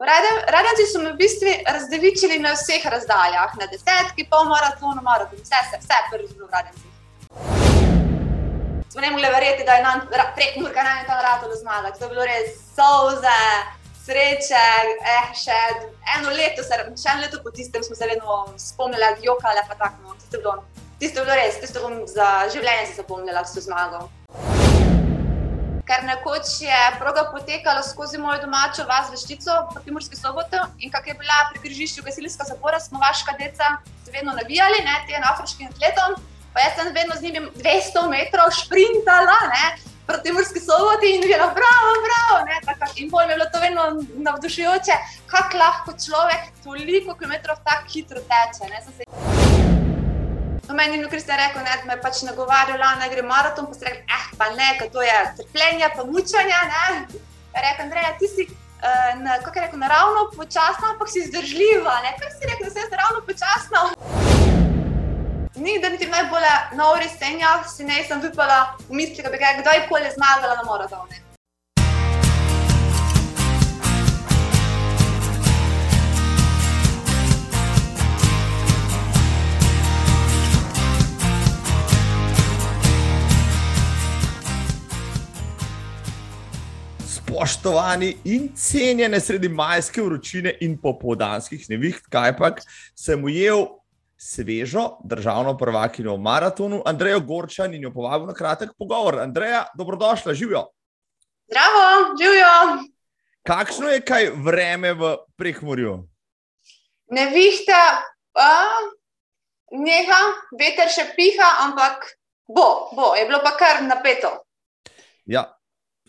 Radenci so me v bistvu razdevičili na vseh razdaljah, na desetki, pol maratonu, maratonu, vse, vse, vse prvi zelo radenci. Smo ne mogli verjeti, da je nam prek Murka naj tam ratalo zmagati. To je bilo res solze, sreče, eh, še eno leto, se, še eno leto po tistem smo se vedno spomnili, jokale pa tako. No. Tisto je bilo, tisto je bilo res, tisto bom za življenje se zapomnila, s to zmago ker nekoč je proga potekala skozi mojo domačo vas veštico v Timorski soboto in kak je bila pri križišču gasilska zapora, smo vaška deca vedno navijali, ne, tem afriškim atletom, pa jaz sem vedno z njimi 200 metrov sprintala, ne, proti Timorski soboti in bila bravo, bravo, ne, tako, in bolj mi je bilo to vedno navdušujoče, kak lahko človek toliko kilometrov tako hitro teče, ne, sem se... No, meni je Kristjan rekel, ne, da me pač nagovarjala, da gre maraton, pa se reče, eh, pa ne, to je trpljenje, pa mučanje. Rekel, Andrej, ti si, uh, na, kako je rekel, naravno počasna, ampak si zdržljiva. Ne? Kaj si rekel, da si naravno počasna? Ni, da niti najbolj na uri stenja, si ne sem vipala v misli, da bi kdajkoli zmagala na maratonu. Spoštovani in cenjene sredi majske vročine in popoldanskih neviht, kaj pa sem ujel svežo državno prvakinjo v maratonu, Andrejo Gorčan in jo povabil na kratek pogovor. Andreja, dobrodošla, živijo. Zdravo, živijo. Kakšno je kaj vreme v prehmorju? Nevihta, neha, veter še piha, ampak bo, bo, je bilo pa kar napeto. Ja,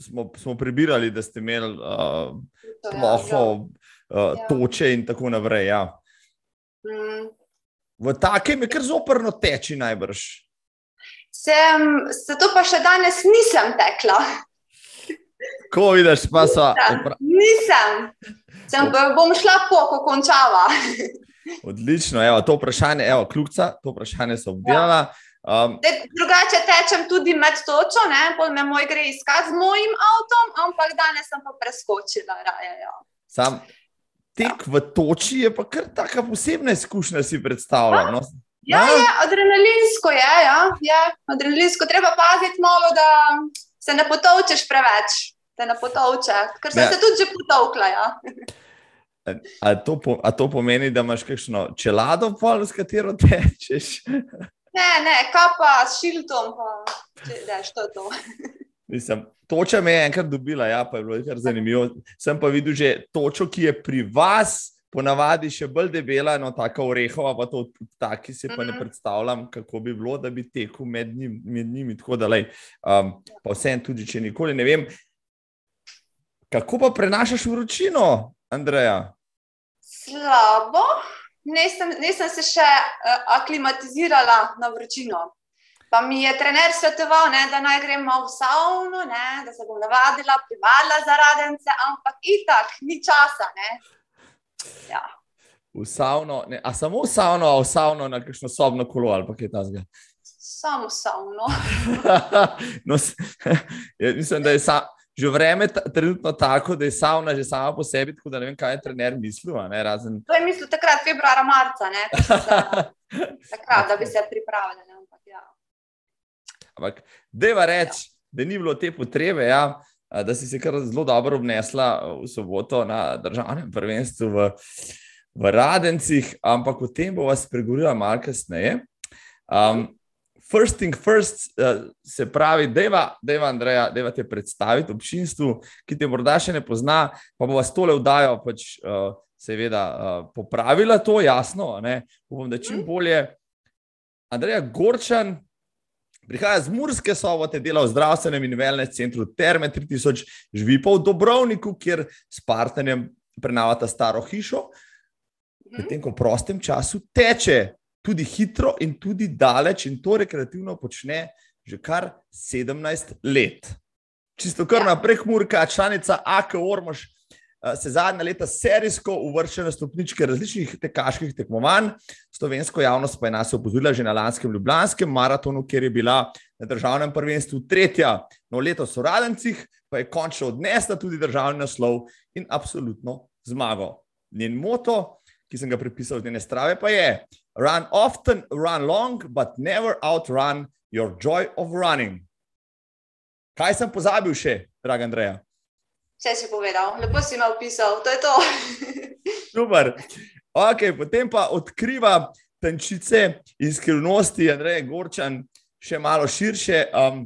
smo, smo prebirali, da ste imeli uh, ploho, uh, ja. toče in tako naprej. Ja. Mm. V takem je kar zoprno teči, najbrž. Sem, zato pa še danes nisem tekla. Ko vidiš, pa so. Nisem, sem, bom šla po, ko končava. Odlično, evo, to vprašanje, evo, kljubca, to vprašanje so obdelala. Ja. Um, De, drugače tečem tudi med točo, ne pol me moj gre iskati z mojim avtom, ampak danes sem pa preskočila. Raje, ja. Sam tek ja. v toči je pa kar taka posebna izkušnja, si predstavljam. No? Ja, je, adrenalinsko je, ja, je, adrenalinsko. Treba paziti malo, da se ne potovčeš preveč. Ne potovče, ker sem ja. se tudi že potovkla. Ja. A to, a to pomeni, da imaš kakšno čelado, pol, s katero tečeš? Ne, ne, kapa s šiltom, pa če to je to. Mislim, toča me je enkrat dobila, ja, pa je bilo kar zanimivo. Sem pa videl že točo, ki je pri vas, ponavadi še bolj debela, no, tako orehova, pa to taki si pa ne mhm. predstavljam, kako bi bilo, da bi tekel med, njim, med njimi. Tako da, lej, um, pa vsem tudi, če nikoli ne vem. Kako pa prenašaš vročino, Andreja? Slabo nisem, nisem se še uh, aklimatizirala na vročino. Pa mi je trener svetoval, ne, da naj gremo v savno, ne, da se bom navadila, privala za radence, ampak itak, ni časa. Ja. V savno, ne, a samo v savno, a v savno na kakšno sobno kolo ali pa kaj tasga. Samo savno. no, mislim, da je sa, že vreme trenutno tako, da je savna že sama po sebi, tako da ne vem, kaj je trener mislil. Ne, razen... To je mislil takrat, februara, marca, ne, takrat, da bi se pripravili. Ne, ampak, ja. ampak deva reči, ja. da ni bilo te potrebe, ja, da si se kar zelo dobro obnesla v soboto na državnem prvenstvu v, v Radencih, ampak o tem bo vas pregovorila malo kasneje. Um, First thing first, uh, se pravi, da je Andreja, je te predstaviti občinstvu, ki te morda še ne pozna, pa bo vas tole vdajo, pač, uh, seveda, uh, popravila to, jasno. Upam, da čim mhm. bolje. Andreja Gorčan prihaja z Murske sobote, dela v zdravstvenem in wellness centru Terme 3000, živi pa v Dobrovniku, kjer s partnerjem prenavata staro hišo, mhm. medtem ko v prostem času teče tudi hitro in tudi daleč, in to rekreativno počne že kar 17 let. Čisto kar ja. naprej, Murka, članica AK Ormož, eh, se zadnja leta serijsko uvršča na stopničke različnih tekaških tekmovanj. Slovensko javnost pa je nas opozorila že na lanskem Ljubljanskem maratonu, kjer je bila na državnem prvenstvu tretja, no letos v Radencih, pa je končno odnesla tudi državni naslov in absolutno zmago. Njen moto, ki sem ga prepisal v njene strave, pa je: Run often, run long, but never outrun your joy of running. Kaj sem pozabil še, drag Andreja? Vse si povedal, lepo si me opisal, to je to. Super. Okay, potem pa odkriva tančice in skrivnosti, Andrej Gorčan, še malo širše. Um,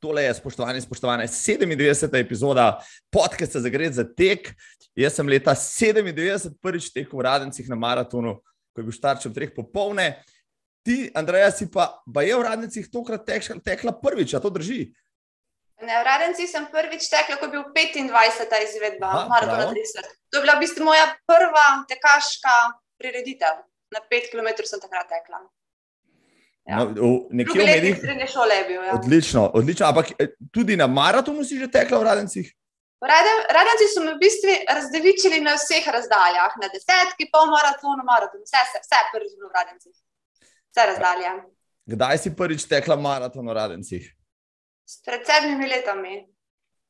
tole je, spoštovani, spoštovane, 97. epizoda podcasta za gre za tek. Jaz sem leta 97 prvič tekel v Radencih na maratonu, ko je bil starčem treh popolne. Ti, Andrej, si pa, pa je v Radencih tokrat tekla, tekla prvič, a to drži? Ne, v Radenci sem prvič tekla, ko je bil 25. izvedba maratona 30. To je bila v bistvu moja prva tekaška prireditev. Na 5 km sem takrat tekla. Ja. No, nekje v medijih. Šole je bil. Ja. Odlično, odlično. Ampak eh, tudi na maratonu si že tekla v Radencih? Radenci so me v bistvu razdevičili na vseh razdaljah, na desetki, pol maratonu, maratonu, vse, vse, vse prvič bilo v Radencih. Vse razdalje. Kdaj si prvič tekla maraton v Radencih? Pred sedmimi letami.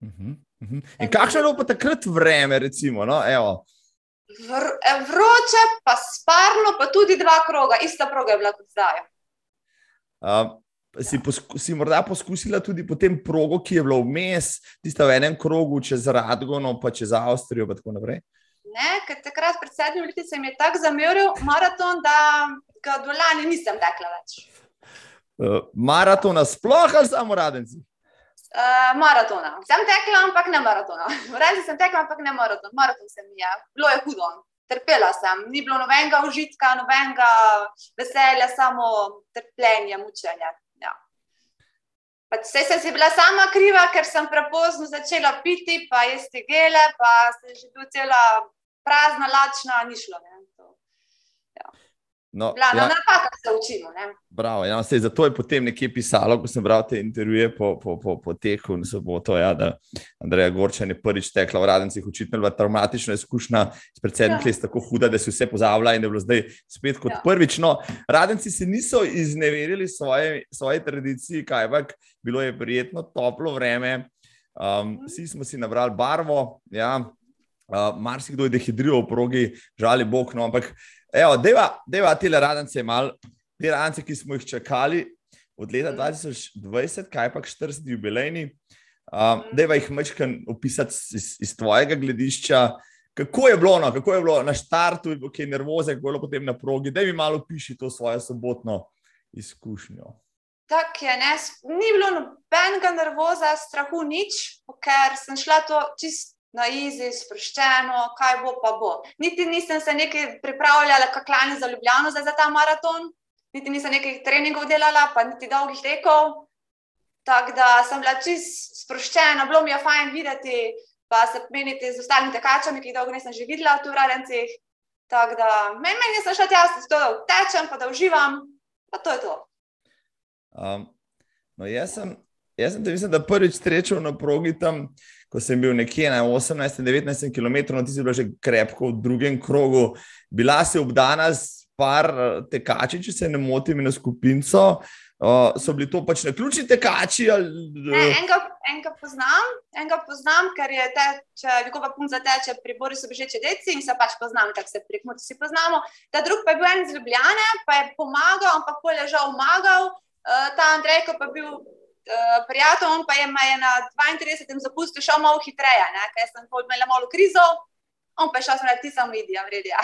Uh -huh, uh -huh. In kakšno je bilo pa takrat vreme, recimo? No? Vr, eh, vroče, pa sparno, pa tudi dva kroga, ista proga je bila kot zdaj. Uh, si, posku, si morda poskusila tudi po tem progu, ki je bilo vmes, tiste v enem krogu čez Radgono, pa čez Avstrijo, in tako naprej? Ne, ker takrat pred sedmimi leti se mi je tako zameril maraton, da ga dolani nisem tekla več. Uh, maratona sploh ali samo radenci? Uh, maratona. Sem tekla, ampak ne maratona. Reči sem tekla, ampak ne maraton. Maraton sem je. Bilo je hudo. Trpela sem. Ni bilo nobenega užitka, nobenega veselja, samo trpljenje, mučenje. Ja. Vse sem si bila sama kriva, ker sem prepozno začela piti, pa jesti gele, pa se je že bila cela prazna, lačna, ni šlo. Ne. No, Blano, ja, napaka se učimo. Bravo, ja, sej, zato je potem nekje pisalo, ko sem bral te intervjuje po, po, po, po teku in soboto, ja, da Andreja Gorčan je prvič tekla v Radencih, očitno je bila traumatična izkušnja s predsednikom, ja. tako huda, da se vse pozavlja in da je bilo zdaj spet kot ja. prvič. No, Radenci se niso izneverili svoje, svoje tradiciji, kaj pa bilo je prijetno, toplo vreme, um, mhm. vsi smo si nabrali barvo, ja, uh, marsikdo je dehidriral v progi, žali Bog, no, ampak Evo, deva, deva te radence, malo te radence, ki smo jih čakali od leta 2020, kaj pa 40 jubilejni. Um, deva jih mečkam opisati iz, iz tvojega gledišča. Kako je bilo, no? kako je bilo na štartu, kako je nervoze, kako je bilo potem na progi, da mi malo piši to svojo sobotno izkušnjo. Tak je, ne, ni bilo nobenega nervoza, strahu nič, ker sem šla to čist na izi, sproščeno, kaj bo pa bo. Niti nisem se nekaj pripravljala, kako lani za Ljubljano za ta maraton, niti nisem nekaj treningov delala, pa niti dolgih tekov. Tako da sem bila čist sproščena, bilo mi je fajn videti, pa se pomeniti z ostalimi tekačami, ki jih dolgo nisem že videla v Turarencih. Tako da meni, meni sem šla tja, da tečem, pa da uživam, pa to je to. Um, no, jaz sem, jaz sem te mislim, da prvič srečal na progi tam ko sem bil nekje na 18-19 km, no ti si bil že krepko v drugem krogu, bila si obdana s par eh, tekači, če se ne motim, na skupinco. Uh, so bili to pač na ključni tekači? Ali... Ne, enega, enega, poznam, enega poznam, ker je teče, veliko pa punca teče pri Borisu Bežeče deci in se pač poznam, tako se pri Kmuti vsi poznamo. Ta drug pa je bil en iz Ljubljane, pa je pomagal, ampak pol je žal umagal. Uh, ta Andrejko pa je bil uh, prijatelj, on pa je, je na 32. zapustu šel malo hitreje, ker sem imel malo krizo, on pa je šel na tisto medijem, vredi.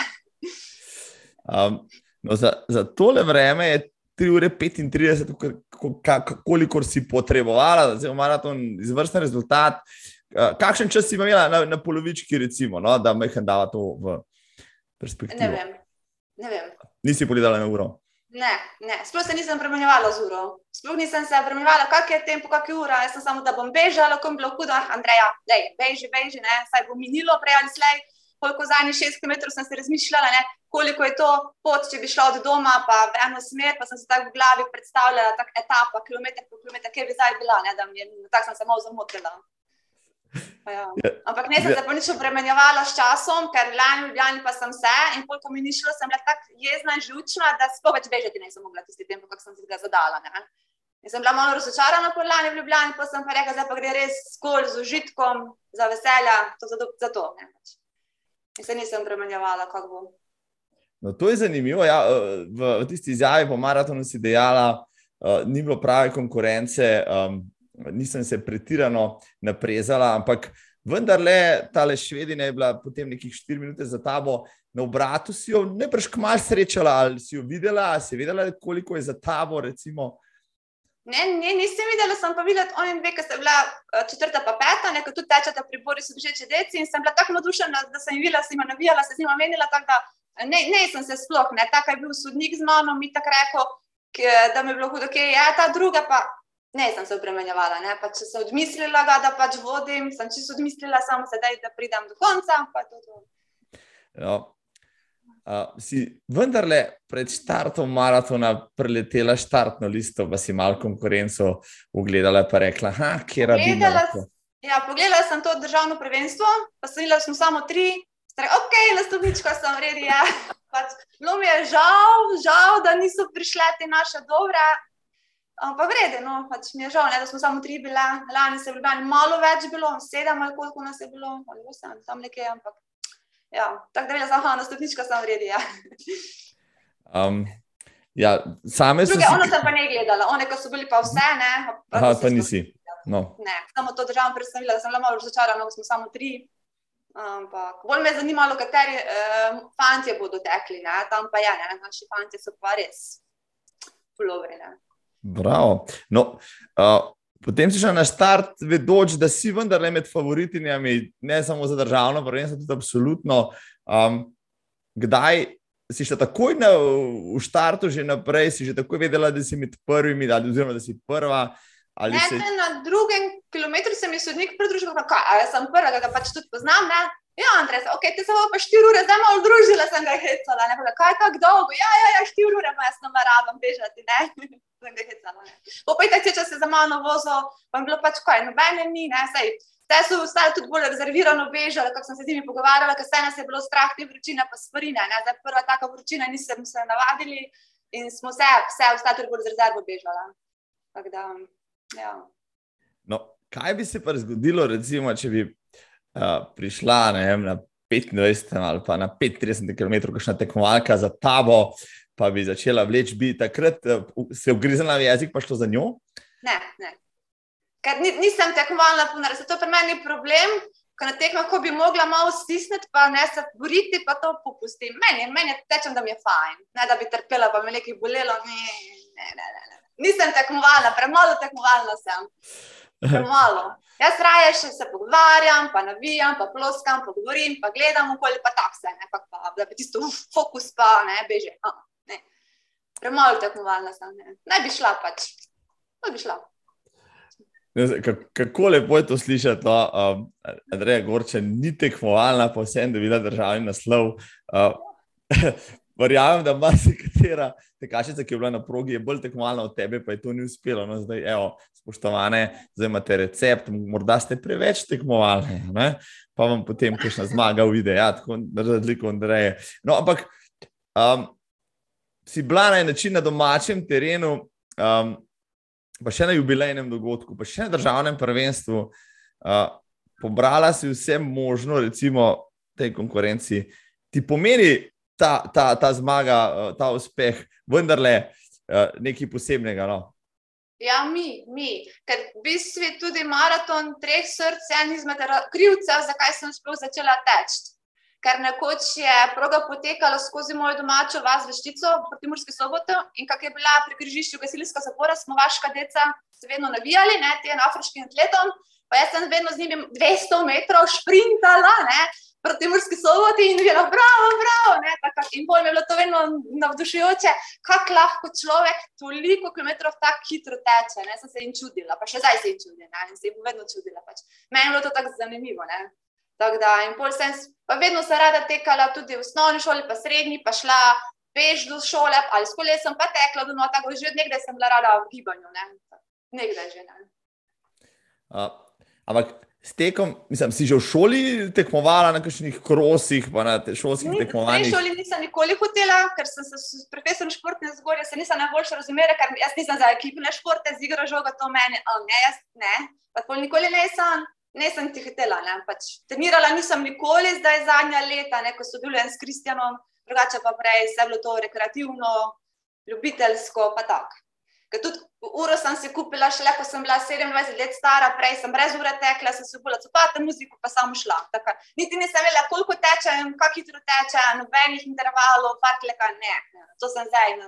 Um, no, za, za tole vreme je 3 ure 35, kolikor si potrebovala, je maraton izvrsten rezultat. Uh, kakšen čas si imela na, na polovički, recimo, no, da me je dala to v perspektivo? Ne vem. Ne vem. Nisi pogledala na uro. Ne, ne. sploh se nisem premenjevala z uro. Sploh nisem se premenjevala, kak je tempo, kak je ura. Jaz sem samo, da bom bežala, ko je bilo hudo, ah, Andreja, dej, beži, beži, ne, saj bo minilo prej ali slej. Koliko zadnjih šest km sem se razmišljala, ne, koliko je to pot, če bi šla od doma pa v eno smer, pa sem se tako v glavi predstavljala, tak etapa, kilometr po kilometr, kje bi zdaj bila, ne, da mi je, tako sem se malo zamotila. Ja. Ampak ne sem se pa nič obremenjevala s časom, ker lani v Ljubljani pa sem se in koliko mi ni šlo, sem bila tako jezna in žlučna, da sploh več bežati nisem mogla tisti tempo, kako sem si ga zadala. Ne? In sem bila malo razočarana po lani v Ljubljani, pa sem pa rekla, da pa gre res skol z užitkom, za veselja, to za, za to. Ne? In se nisem premenjevala, kako bo. No, to je zanimivo. Ja, v, v tisti izjavi po maratonu si dejala, uh, ni bilo prave konkurence, um, nisem se pretirano naprezala, ampak vendarle ta le švedina je bila potem nekih 4 minute za tabo. Na obratu si jo najprej kmalo srečala, ali si jo videla, ali si vedela, koliko je za tabo. Recimo. Ne, ne, nisem videla, sem pa videla, oni dve, ki sta bila četrta, pa peta, nekaj tudi tečeta pri Bori, so bili že deci in sem bila tako navdušena, da sem jih videla, sem jih navijala, se z njima menila, tako da ne, ne sem se sploh, ne, tako je bil sodnik z mano, mi tako rekel, da mi je bilo hudo, ki je ta druga, pa ne sem se premenjevala, ne, pa če sem odmislila, da, da pač vodim, sem čisto odmislila, samo sedaj, da pridem do konca, pa to. to. Ja, Uh, si vendarle pred startom maratona preletela štartno listo, pa si malo konkurenco ugledala in rekla: kje rabi to? Ja, pogledala sem to državno prvenstvo, pa sem videla, da smo samo tri, stare, ok, na stopničko sem redi. Ja. Pač, no, mi je žal, žal, da niso prišle te naše dobre. Pa vrede, no, pač mi je žal, ne, da smo samo tri bile, lani se je bilo malo več, bilo sedem ali koliko nas je bilo, ali osem, tam nekaj, ampak ja, tako da je za na stopničko sem vredi. Ja. Um, ja, same Druge, si... Ono sem pa ne gledala, one, ko so bili pa vse, ne. Pa, Aha, pa nisi. No. Ne, samo to državo predstavila, da sem le malo razočarana, da smo samo tri. Ampak bolj me je zanimalo, kateri uh, fanti bodo tekli, ne? tam pa je, ne? naši fanti so pa res pulovri. Bravo. No, uh, Potem si šel na start, vedoč, da si vendarle med favoritinjami, ne samo za državno, prvenstvo, tudi absolutno. Um, kdaj si šel takoj na, v startu, že naprej, si že takoj vedela, da si med prvimi, ali, oziroma da si prva. Ne, se... Na drugem kilometru se mi je sodnik pridružil, da ja, sem prva, da ga pač tudi poznam. Ne? Ja, Andrej, okay, ti se bo pa štiri ure, zdaj malo družila, sem ga hecala. Ne, kaj je tako dolgo? Ja, ja, ja štiri ure, pa jaz nameravam bežati. sem ga hecala. Popejte, če se za mano vozo, pa je bilo pač kaj, nobene ni, ne, sej. Te so ostali tudi bolj rezervirano bežali, kako sem se z njimi pogovarjala, ker se nas je bilo strah te vročine, pa svarine. Zdaj prva taka vročina, nisem se navadili in smo vse, vse ostali tudi bolj z rezervo. Da, ja. no, kaj bi se pa zgodilo, recimo, če bi uh, prišla vem, na 25 ali pa na 35 km, kakšna tekmovalka za tabo, pa bi začela vleči, bi takrat uh, se ugrizala v jezik, pa šlo za njo? Ne, ne. Ker nisem tekmovalna, punar, zato pri meni je problem. Ko na tekmah, ko bi mogla malo stisniti, pa ne se boriti, pa to popustim. Meni, meni tečem, da mi je fajn, ne da bi trpela, pa me nekaj bolelo. Ne, ne, ne, ne. Nisem tekmovalna, premalo tekmovalna sem. Premalo. Jaz raje še se pogovarjam, pa navijam, pa ploskam, pa govorim, pa gledam okolje, pa tako se, ne, pa, pa, da bi tisto fokus pa ne beže. Uh, ne. Premalo tekmovalna sem, ne. ne bi šla pač, ne bi šla. Kako lepo je to slišati, no? um, Andreja Gorča ni tekmovalna, pa vsem, da bi bila državni naslov. Uh, verjamem, da ima se katera tekačica, ki je bila na progi, je bolj tekmovalna od tebe, pa je to ni uspelo. No, zdaj, evo, spoštovane, zdaj imate recept, morda ste preveč tekmovali, ne? pa vam potem kakšna zmaga uide, ja, tako da razliko od reje. No, ampak um, si bila na en način na domačem terenu, um, pa še na jubilejnem dogodku, pa še na državnem prvenstvu, uh, pobrala si vse možno, recimo, tej konkurenci. Ti pomeni ta, ta, ta zmaga, uh, ta uspeh, vendarle uh, nekaj posebnega. No? Ja, mi, mi. Ker v bistvu tudi maraton treh src en izmed krivcev, zakaj sem sploh začela teči. Ker nekoč je proga potekala skozi mojo domačo vas veštico v Timurski soboto in kak je bila pri križišču gasilska zapora, smo vaška deca se vedno navijali, ne, tem afriškim atletom, pa jaz sem vedno z njimi 200 metrov šprintala, ne, proti Murski soboti in bila, bravo, bravo. In bolj mi je bilo to vedno navdušujoče, kako lahko človek toliko kilometrov tako hitro teče. Ne? Sem se jim čudila, pa še zdaj se jim čudim in se jim vedno čudila. Pač. Meni je bilo to tako zanimivo. Tak da, in pol sem, pa vedno se rada tekala tudi v osnovni šoli, pa srednji, pa šla peš do šole, ali s kolesom pa tekla, do no, tako že od nekdaj sem bila rada v gibanju, ne? nekdaj že ne. Uh, ampak s tekom, mislim, si že v šoli tekmovala na kakšnih krosih, pa na šolskih Ni, tekmovanjih? V šoli nisem nikoli hotela, ker sem se s profesorjem športne zgorja, se nisem najboljše razumela, ker jaz nisem za ekipne športe, z igro žoga to meni, ali ne, jaz ne, pa pol nikoli ne sem. Ne sem ti hitela. Pač, trenirala nisem nikoli, zdaj zadnja leta, ne, ko so bili s Kristjanom, drugače pa prej vse bilo to rekreativno, ljubiteljsko, pa tako. Tudi uro sem si kupila, šele ko sem bila 27 let stara, prej sem brez ure tekla, sem se bolj copata muziko, pa sem šla. Taka, niti nisem vedela, koliko teče in kako hitro teče, nobenih intervalov, parkleka, ne. To sem zdaj,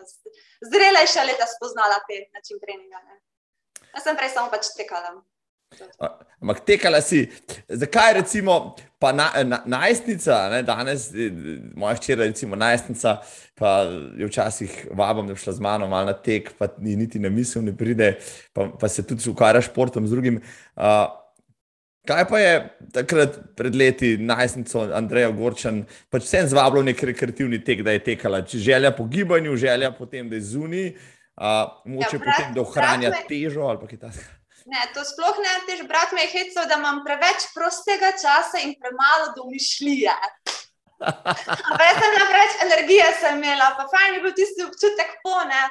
zrela je še leta spoznala te način treninga. Ne. Jaz sem prej samo pač tekala. Ampak tekala si, zakaj recimo pa na, na, najstnica, ne, danes, eh, moja hčera, recimo najstnica, pa je včasih vabam, da bi šla z mano malo na tek, pa ni niti na misel ne pride, pa, pa se tudi ukvarja športom z drugim. Uh, kaj pa je takrat pred leti najstnico Andreja Gorčan, pač vsem zvabilo nek rekreativni tek, da je tekala, če želja po gibanju, želja potem, da je zunaj, uh, moče ja, potem, da ohranja težo ali kaj takega. Ne, to sploh ne, tež brat me je hecel, da imam preveč prostega časa in premalo domišljije. Prej sem na preveč energije sem imela, pa fajn je bil tisti občutek pone,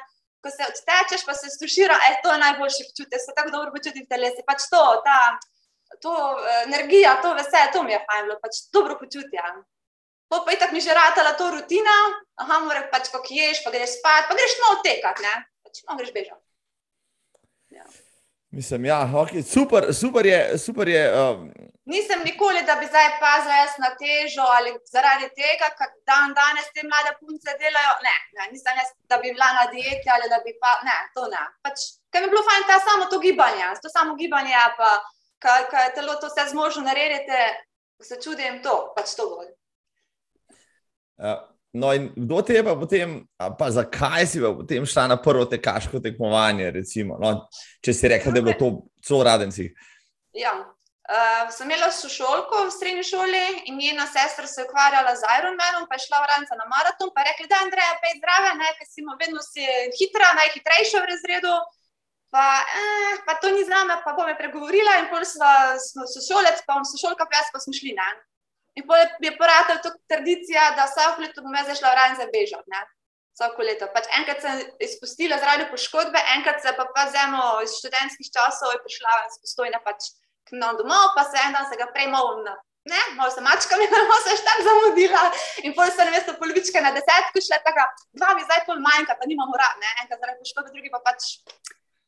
ko se odtečeš, pa se stušira, e, to je najboljši občutek, se tako dobro počutim v telesu. Pač to, ta to, eh, energija, to vse, to mi je fajn bilo, pač dobro počutje. Po pa je tako mi že ratala to rutina, aha, moraš pač, ko ješ, pa greš spat, pa greš malo tekat, ne, pač malo greš bežati. Mislim, ja, okay, super, super je. Super je um... Nisem nikoli, da bi zdaj pazila na težo ali zaradi tega, ker dan danes te mlade punce delajo. Ne, ne nisem jaz, da bi bila na dieti ali da bi pa. Ne, to ne. Pač, ker bi bilo fajn ta samo to gibanje, to samo gibanje, pa kaj je telo to vse zmožno narediti, se čudim to, pač to bolj. Uh. No, in kdo te je pa potem, pa zakaj si pa potem šla na prvo tekaško tekmovanje? Recimo, no, če si rekla, da je bilo to zelo radenci. Ja. Uh, sem imela sošolko v srednji šoli in njena sestra se je ukvarjala z Ironmanom, pa je šla v Rance na maraton. Pa je rekla, da je Andreja, pej zdrave, ker si vedno si hitra, najhitrejša v razredu. Pa, eh, pa to ni z nami, pa bom je pregovorila in pol smo sošolec, pa bom sošolka, pa jaz pa smo šli. Ne? In potem je porata to tradicija, da vsako leto bom jaz zašla v Rajn za bežati. Vsako leto. Pač enkrat sem izpustila zaradi poškodbe, enkrat pa, pa z eno iz študentskih časov je prišla in spostojna pač k nam domov, pa se en dan se ga malo na. Ne, malo sem mačka, mi smo se šta zamudila. In potem sem namesto polovičke na desetku šla, tako dva mi zdaj pol manjka, pa nimamo rad, ne, enkrat zaradi poškodbe, drugi pa pač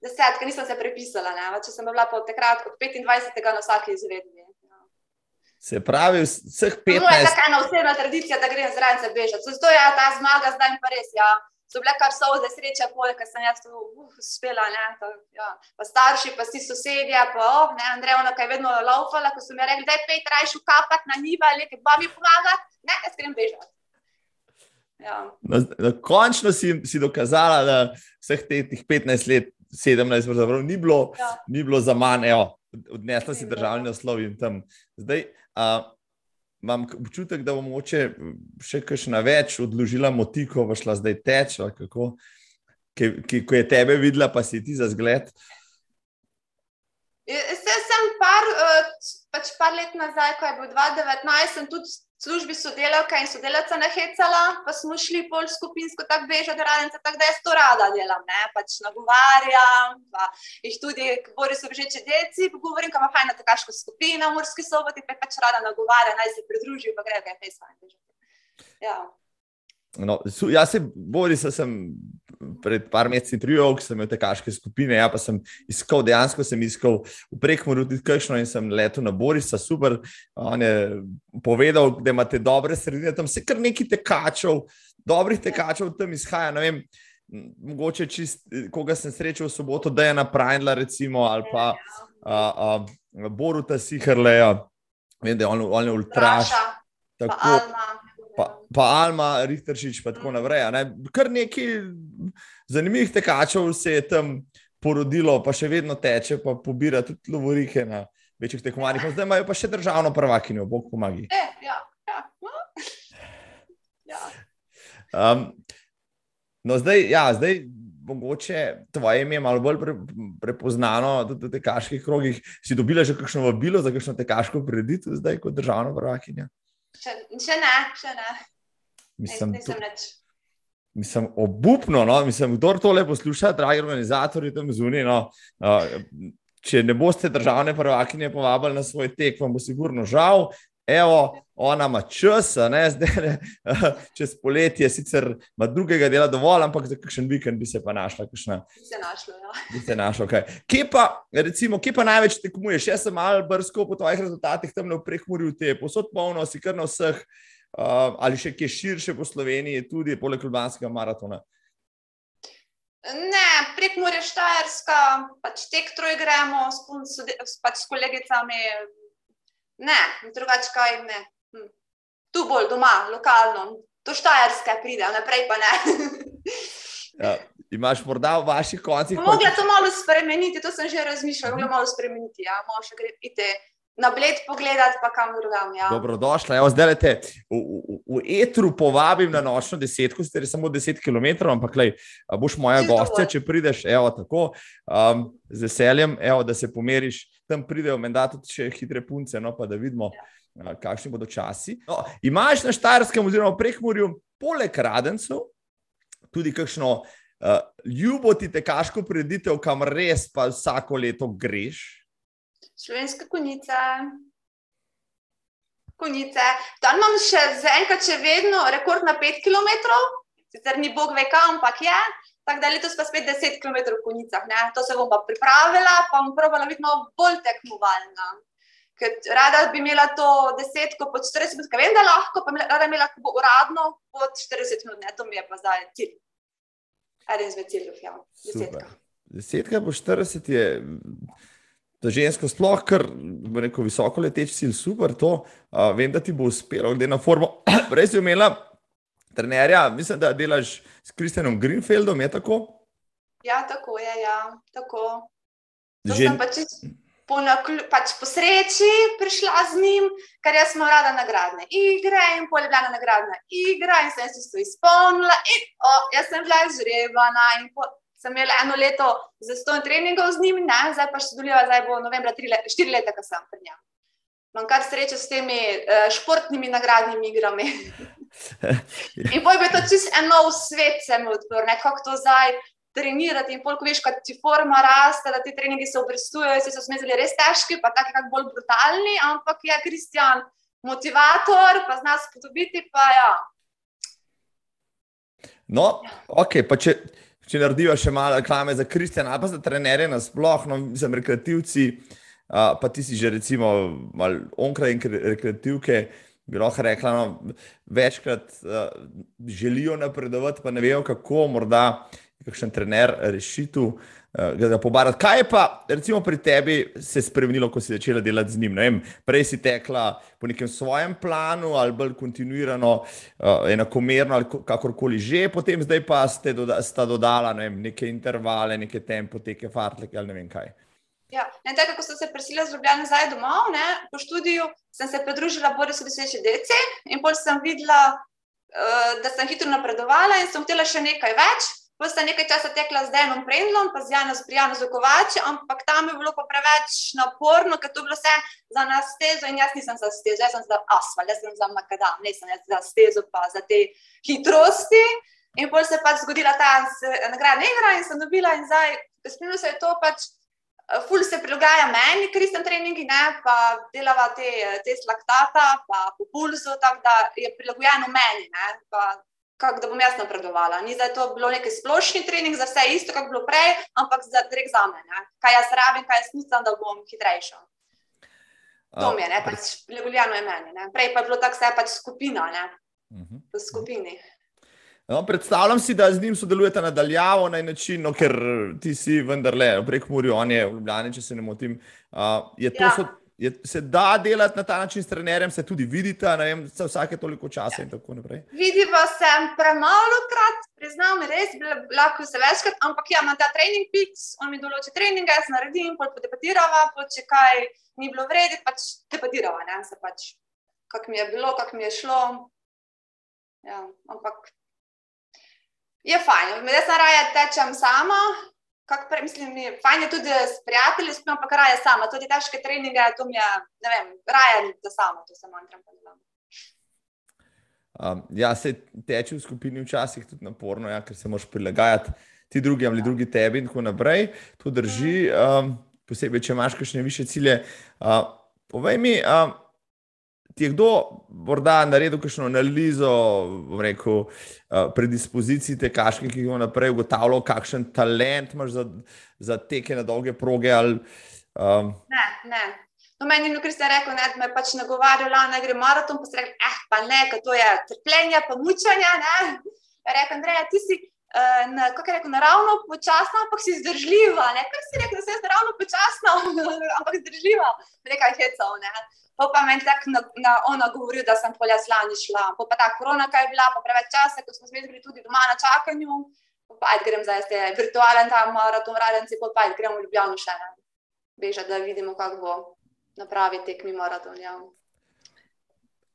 desetka, nisem se prepisala, ne, če sem bila pa od takrat od 25. na vsaki izvedbi. Se pravi, vseh 15. To je tako ena osebna tradicija, da grem zraven za bežati. Zato je ja, ta zmaga zdaj pa res. Ja. So bile kar so vse sreče, ker sem jaz tu uh, uspela. Uh, ja. Pa starši, pa si sosedje, pa oh, ne, Andrej, ono, kaj je vedno laufala, ko so mi rekli, da je pet rajš ukapat na njiva, ali kaj babi pomaga, ne, jaz grem bežati. Ja. Na, na končno si, si dokazala, da vseh teh 15 let, 17, ni bilo, ja. ni bilo za manj, odnesla si državni naslov in tam. Zdaj, Uh, imam občutek, da bom moče še kakšna več odložila motiko, pa šla zdaj teč, kako, ki, ki, ko je tebe videla, pa si ti za zgled. Jaz sem par, pač par let nazaj, ko je bil 2019, sem tudi službi sodelavka in sodelavca nahecala, pa smo šli pol skupinsko tako bežati radence, tako da jaz to rada delam, ne, pač nagovarjam, pa jih tudi, bori so že delci, govorim, kam fajna takaško skupina v Morski soboti, pa pač rada nagovarja, naj se pridružijo, pa grejo, kaj je fajn bežati. Ja. No, jaz se borim, da sem pred par meseci trijal, ki sem imel te kaške skupine. Ja, pa sem iskal, dejansko sem iskal v prekmoru tudi kakšno in sem letel na Borisa, super. On je povedal, da imate dobre sredine, tam se kar nekaj tekačev, dobrih tekačev tam izhaja. Vem, mogoče čist, koga sem srečal v soboto, da je napravila, recimo, ali pa Boruta Sihrleja, vem, da je on, on je ultraš. Tako, pa, pa Alma, Richteršič, pa tako naprej. Ne? Kar nekaj zanimivih tekačev se je tam porodilo, pa še vedno teče, pa pobira tudi lovorike na večjih tekmovanjih. Zdaj imajo pa še državno prvakinjo, Bog pomagi. E, ja, ja. ja. Um, no, zdaj, ja, zdaj. Mogoče tvoje ime je malo bolj pre, prepoznano tudi v tekaških krogih. Si dobila že kakšno vabilo za kakšno tekaško preditev, zdaj kot državna prvakinja? Še, še ne, še ne. Mislim, nisem več. Mislim, obupno, no? mislim, kdo to le posluša, dragi organizatori tam zunaj. No? Uh, če ne boste državne prvakinje povabili na svoj tek, vam bo sigurno žal. Evo, ona ima čas, ne, zdaj ne, čez poletje, sicer ima drugega dela dovolj, ampak za kakšen vikend bi se pa našla. Kakšna, Bi se našlo, ja. bi se našla okay. kje, pa, recimo, kje pa največ tekmuješ? Jaz sem malo brsko po tvojih rezultatih tam v prekhmurju, te posod polno, si kar na vseh, uh, ali še kje širše po Sloveniji, tudi poleg Ljubljanskega maratona. Ne, prek Mure Štajerska, pač tek troj gremo s- pač s kolegicami. Ne, drugače kaj ne. Hm. Tu bolj doma, lokalno. To Štajerske pride, naprej pa ne. Ja, imaš morda v vaših koncih Mogla to malo spremeniti, to sem že razmišljala, mogla malo spremeniti. Ja, malo še gre iti na bled pogledati, pa kam drugam. Ja. Dobrodošla. Evo, zdaj te v, v, v etru povabim na nočno desetko, sicer samo 10 km, ampak lej, boš moja Čisto gostja, če prideš, evo, tako, um, z veseljem, evo, da se pomeriš. Tam pridejo menda tudi še hitre punce, no, pa da vidimo, a, kakšni bodo časi. No, imaš na Štajerskem oziroma Prekmurju, poleg radencev, tudi kakšno uh, ljubo ti tekaško preditev, kam res pa vsako leto greš. Slovenske konice. Konice. Tam imam še zaenkrat, še vedno rekord na 5 km, sicer ni bog ve kam, ampak je. Tako da letos pa spet 10 km v konicah. Ne? To se bom pa pripravila, pa bom probala biti malo bolj tekmovalna. Ker rada bi imela to desetko pod 40 minut, ker vem, da lahko, pa rada imela uradno pod 40 minut, ne? to mi je pa zdaj cilj. Eden izmed ciljev, ja. Desetka. Super. Desetka po 40 je za žensko sploh, kar rekel, visoko leteč cilj, super to. Uh, vem, da ti bo uspelo, glede na formo. Prej si imela trenerja, mislim, da delaš s Kristjanom Greenfieldom, je tako? Ja, tako je, ja, tako. To Že- pač po, naklju, pač po sreči prišla z njim, ker jaz sem rada nagradne igre in poljubljena nagradna igra in sem se to izpolnila. In, o, jaz sem bila izžrebana in po, sem imela eno leto za ston treningov z njim, ne, zdaj pa študiram, zdaj bo novembra štiri leta, ko sem pri njem. Imam kar srečo s temi uh, športnimi nagradnimi igrami. In bolj bi to čist en nov svet se mi odprl, nekako to zdaj trenirati. In polk veš, kad ti forma raste, da ti treningi se obrestujejo, se so smezili res težki, pa taki kak bolj brutalni, ampak je Kristjan motivator, pa zna spodobiti, pa ja. No, ok, pa če, če narediva še malo reklame za Kristjana, ali pa za trenerje nasploh, no, sem rekreativci, uh, pa ti si že recimo onkraj rekreativke, bi lahko rekla, no, večkrat uh, želijo napredovati, pa ne vejo kako, morda je kakšen trener rešitev. uh, ga Pobarati. Kaj je pa, recimo, pri tebi se spremenilo, ko si začela delati z njim? Ne Vem, prej si tekla po nekem svojem planu, ali bolj kontinuirano, uh, enakomerno, ali ko- kakorkoli že, potem zdaj pa ste doda, sta dodala ne vem, neke intervale, neke tempo, teke fartleke ali ne vem kaj. Ja, in tako, ko sem se preselila z Ljubljana nazaj domov, ne, po študiju, sem se pridružila Borisu Veseči DC in pol sem videla, uh, da sem hitro napredovala in sem htela še nekaj več. Pol sem nekaj časa tekla z Denom Prendlom, pa z Janom Prijano Zokovači, ampak tam je bilo pa preveč naporno, ker to je bilo vse za nas stezo in jaz nisem za stezo, jaz sem za asfalt, jaz sem za makadam, nisem jaz za stezo pa za te hitrosti. In pol se je pač zgodila ta nagradna igra in sem dobila in zdaj, spomnil se je to pač Ful se prilagaja meni, kristen treningi, ne, pa delava te, te slaktata, pa po pulzu, tako da je prilagojeno meni, ne, pa kako da bom jaz napredovala. Ni zdaj to bilo neki splošni trening za vse isto, kot bilo prej, ampak za direkt za me, ne. kaj jaz rabim, kaj jaz mislim, da bom hitrejša. To mi je, ne, pač prilagojeno je meni. Ne. Prej pa je bilo tako, vse pač skupina, ne, Mhm. v skupini. No, predstavljam si, da z njim sodelujete nadaljavo na način, no, ker ti si vendarle prek Murijo, on je v Ljubljani, če se ne motim. Uh, je to, Ja. so, je, se da delati na ta način s trenerjem, se tudi vidite, ne vem, se vsake toliko časa in tako naprej. Vidiva sem premalo krat, priznam, res bi lahko se večkrat, ampak ja, imam ta trening piks, on mi določi treninge, jaz naredim, pol podebatirava, pol če kaj ni bilo vredi, pač debatirava, ne, se pač, kak mi je bilo, kak mi je šlo. Ja, ampak je fajn, jaz raje tečem sama, kak pre, mislim, je, fajn je tudi s prijatelji, spim, ampak raje sama, tudi težke treninge, to mi je, ne vem, raje da sama, to se mantram pa delam. Um, ja, se teče v skupini včasih tudi naporno, ja, ker se moraš prilagajati ti drugim ali drugi tebi in tako naprej. To drži. Um, posebej, če imaš kakšne više cilje. Uh, povej mi, uh, ti je kdo morda naredil kakšno analizo rekel, uh, predispozicij te kaške, ki jih naprej ugotavljal, kakšen talent imaš za, za teke na dolge proge? Ali, um... Ne, ne. No, meni je Kristjan rekel, ne, da me pač nagovarjala, da gre maraton, pa se reče, eh, pa ne, to je trpljenje, pa mučanje. Rekel, Andrej, ti si uh, na, rekel, naravno počasna, ampak si zdržljiva. Kaj si rekel, da si naravno počasna, ampak zdržljiva? Nekaj hecov. Ne? Pa pa meni tako na, na ono govoril, da sem polja slani šla. Pa, pa ta korona, kaj je bila, pa preveč časa, ko smo bili tudi doma na čakanju. Pa aj grem zdaj, ste virtualen tam maraton, radenci, pa aj gremo v Ljubljano še ne. Beža, da vidimo, kako bo na pravi tekmi maraton. Ja.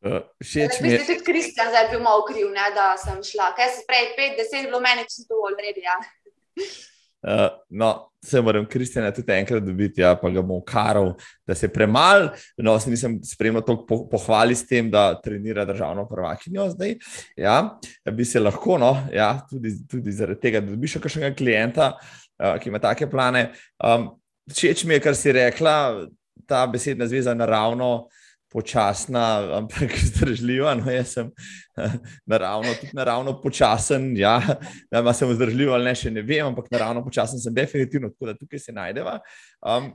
Uh, všeč mi je. Tudi Kristjan je bil malo kriv, ne, da sem šla. Kaj se prej, pet, deset, bilo meni čisto dovolj, redi. Ja. Uh, no, se moram Kristjana tudi enkrat dobiti, ja, pa ga bom karal, da se premal. No, se nisem spremljal toliko po, pohvali s tem, da trenira državno prvakinjo zdaj. Ja, bi se lahko, no, ja, tudi, tudi zaradi tega, da dobiš še kakšnega klienta, uh, ki ima take plane. Um, všeč mi je, kar si rekla, ta besedna zveza naravno počasna, ampak zdržljiva. No, jaz sem naravno, tudi naravno počasen. Ja, da sem zdržljiv ali ne, še ne vem, ampak naravno počasen sem definitivno, tako da tukaj se najdeva. Um,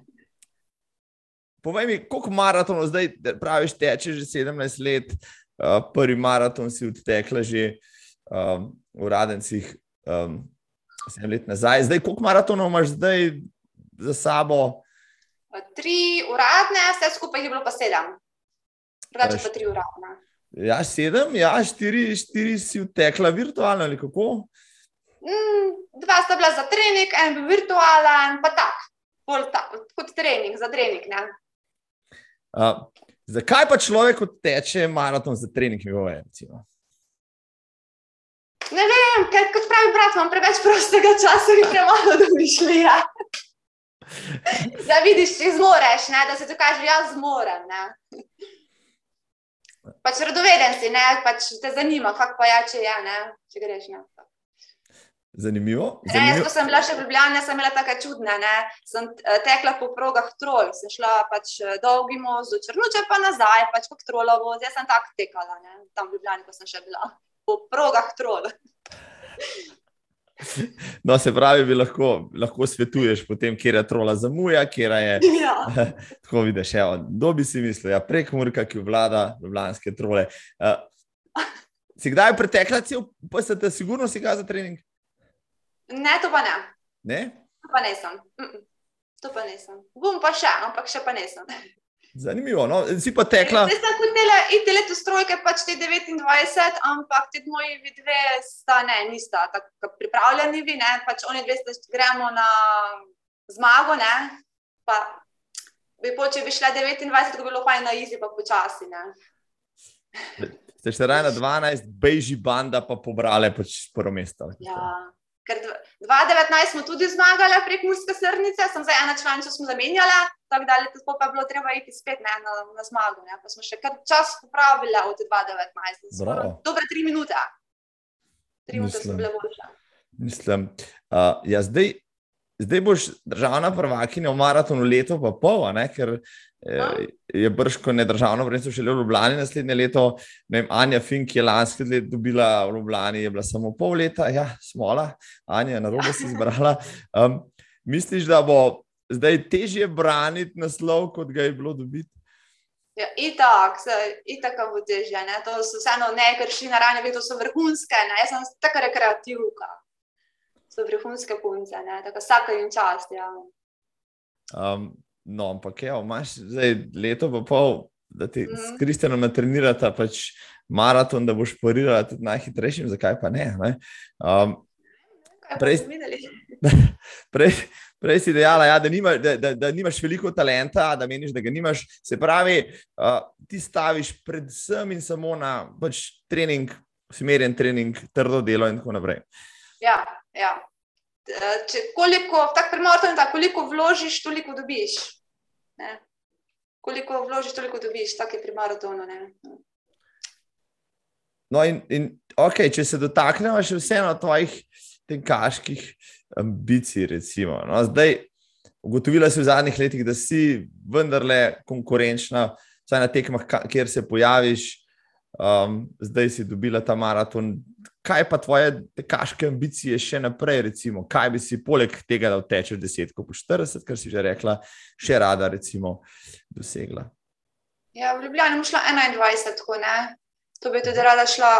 povej mi, koliko maratonov zdaj, praviš, teče že 17 let, uh, prvi maraton si odtekla že um, v Radencih. Um, Sedem let nazaj, zdaj, koliko maratonov imaš zdaj za sabo? Tri uradne, vse skupaj je bilo pa sedem drugače pa tri uradne. Ja, sedem, ja, štiri, štiri si vtekla virtualno ali kako? Mm, dva sta bila za trening, en bil virtualen, pa tak, ta, kot trening, za trening. Uh, zakaj pa človek odteče maraton za trening? Ne vem, ker kot pravi brat, imam preveč prostega časa in premalo domišljija. da vidiš, če zmoreš, ne? da se dokažeš, jaz zmorem. Pač radoveden si, ne, pač te zanima, kako pa je, če je, ne, če greš. Ne. Zanimivo. Zanimivo. Ne, sem bila še v Ljubljani, sem imela tako čudne. Ne. Sem eh, tekla po progah trol, sem šla pač eh, dolgi most, črnuče pa nazaj, pač kot trolovo, zdaj sem tako tekala, ne. tam v Ljubljani, ko sem še bila, po progah trol. No, se pravi, bi lahko, lahko svetuješ, potem, kje je trola zamuja, kje je. Ja. Tako vidiš, evo, kdo bi si mislil, ja, prek Murka, ki vlada ljubljanske trole. Uh, si kdaj pretekla, pa si ti sigurno si ga za trening? Ne, to pa ne. Ne? To pa nisem. To pa nisem. Bom pa še, ampak še pa nisem. Zanimivo, no? si pa tekla. Jaz sem hotela iti letos strojke, pač te 29, ampak te moji dve sta ne, nista tako pripravljeni, vi, ne, pač oni dve sta gremo na zmago, ne, pa bi po, če bi šla 29, ko bi bilo pa na izi, pa počasi, ne. Ste še raje na 12, beži banda pa pobrale pač prvo mesto. Ja. Ker 2019 smo tudi zmagali prek Murske srnice, sem za eno članico zamenjala, tako da je pa bilo treba iti spet ne, na, na zmago. Ne. Pa smo še kar čas popravili od 2019. Dobre tri minute. Tri minute so bile boljše. Mislim, uh, ja, zdaj, zdaj boš državna prvakinja v maratonu leto pa pol, ne, ker je brško ne državno vrednost, še le v Ljubljani naslednje leto. Vem, Anja Fink je lansko leto dobila v Ljubljani, je bila samo pol leta, ja, smola, Anja, na robu si izbrala. Um, misliš, da bo zdaj težje braniti naslov, kot ga je bilo dobiti? Ja, itak, itak bo težje. Ne? To so vseeno nekršni naravne, to so vrhunske, ne? jaz sem tako rekreativka. So vrhunske punce, tako vsaka jim čast. Ja. Um, No, ampak ja, imaš zdaj leto pa pol, da ti mm. s Kristjanom natrenirata pač maraton, da boš parirala tudi najhitrejšim, zakaj pa ne? ne? Um, prej, prej, prej si dejala, ja, da, nima, da, da, da nimaš veliko talenta, da meniš, da ga nimaš. Se pravi, uh, ti staviš predvsem in samo na pač trening, usmerjen trening, trdo delo in tako naprej. Ja, ja. Eh, če koliko, tako premorten, da koliko vložiš, toliko dobiš. Ne? Koliko vložiš, toliko dobiš, tako je pri maratonu. Ne? No, in, in okay, če se dotaknemo še vseeno tvojih tekaških ambicij, recimo. No, zdaj, ugotovila si v zadnjih letih, da si vendarle konkurenčna, vsaj na tekmah, kjer se pojaviš. Um, zdaj si dobila ta maraton. Kaj pa tvoje tekaške ambicije še naprej? Recimo? Kaj bi si poleg tega, da tečeš 10, po 40, kar si že rekla, še rada recimo, dosegla? Ja, v Ljubljani bom šla 21, tako ne. To bi tudi rada šla,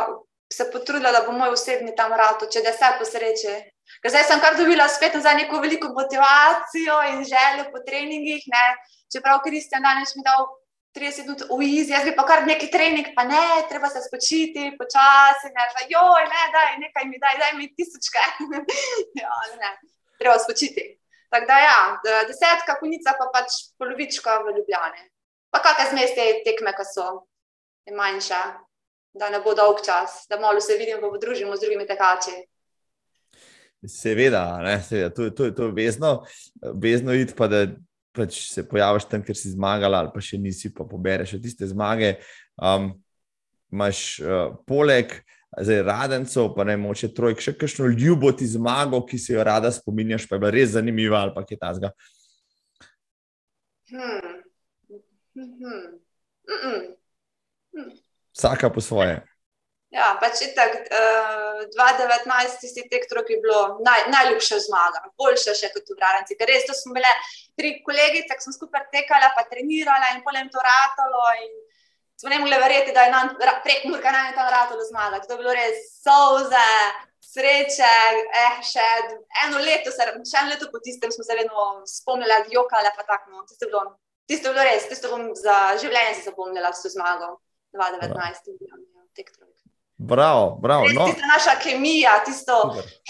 se potrudila, da bo moj osebni tam rado, če da se po sreči. Ker zdaj sem kar dobila spet za neko veliko motivacijo in željo po treningih. Ne. Čeprav Kristjan danes mi dal 30 minut v izi, jaz bi pa kar neki trening, pa ne, treba se spočiti, počasi, ne, že joj, ne, daj, nekaj mi daj, daj mi tisočke. ja, ne, treba spočiti. Tako da ja, desetka kunica, pa pač polovička v Ljubljani. Pa kakšne zmes te tekme, ki so manjše, da ne bo dolg čas, da malo se vidimo, pa podružimo z drugimi tekači. Seveda, ne, seveda. To, to, to je vezno, vezno iti pa da pač se pojaviš tam, ker si zmagala, ali pa še nisi, pa pobereš tiste zmage. Um, Máš uh, poleg zdaj, radencov, pa ne moče trojk, še kakšno ljubo ti zmago, ki si jo rada spominjaš, pa je bila res zanimiva ali pa kaj tasga. Hmm. Hmm. Hmm. Hmm. Vsaka po svoje. Ja, pač je tako. Uh, 2019, tisti tek, ki je bilo naj, najljubša zmaga, boljša še kot v Vrarenci. Ker res, to smo bile tri kolegice, ki smo skupaj tekale, pa trenirale in polem to ratalo. Smo ne mogli verjeti, da je nam prek Murka naj tam ratalo zmaga. To je bilo res solze, sreče. Eh, še eno leto, se, še eno leto po tistem smo se vedno spomnili, jokale pa tako. No. Tisto, je bilo res, tisto bom za življenje se zapomnila s to zmago 2019. Tek trojk. Bravo, bravo. No. Tista naša kemija, tisto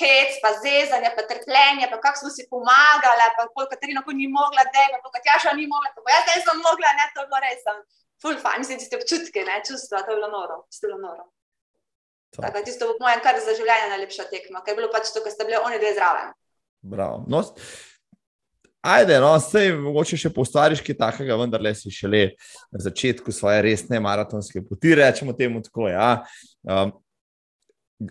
hec, pa zezanje, pa trpljenje, pa kako smo si pomagali, pa koliko Katarina ni mogla, da je, pa koliko Tjaša ni mogla, pa jaz nisem mogla, ne, to je bilo res. Ful fajn, mislim, tiste občutke, ne, čustva, to je bilo noro, to je bilo noro. Tako, tisto bo mojem kar za življenje najlepša tekma, ker je bilo pač to, ker ste bili oni dve zraven. Bravo. No, Ajde, no, sej, mogoče še postvariš kaj takega, vendar le si šele na začetku svoje resne maratonske poti, rečemo temu tako. Ja. Um,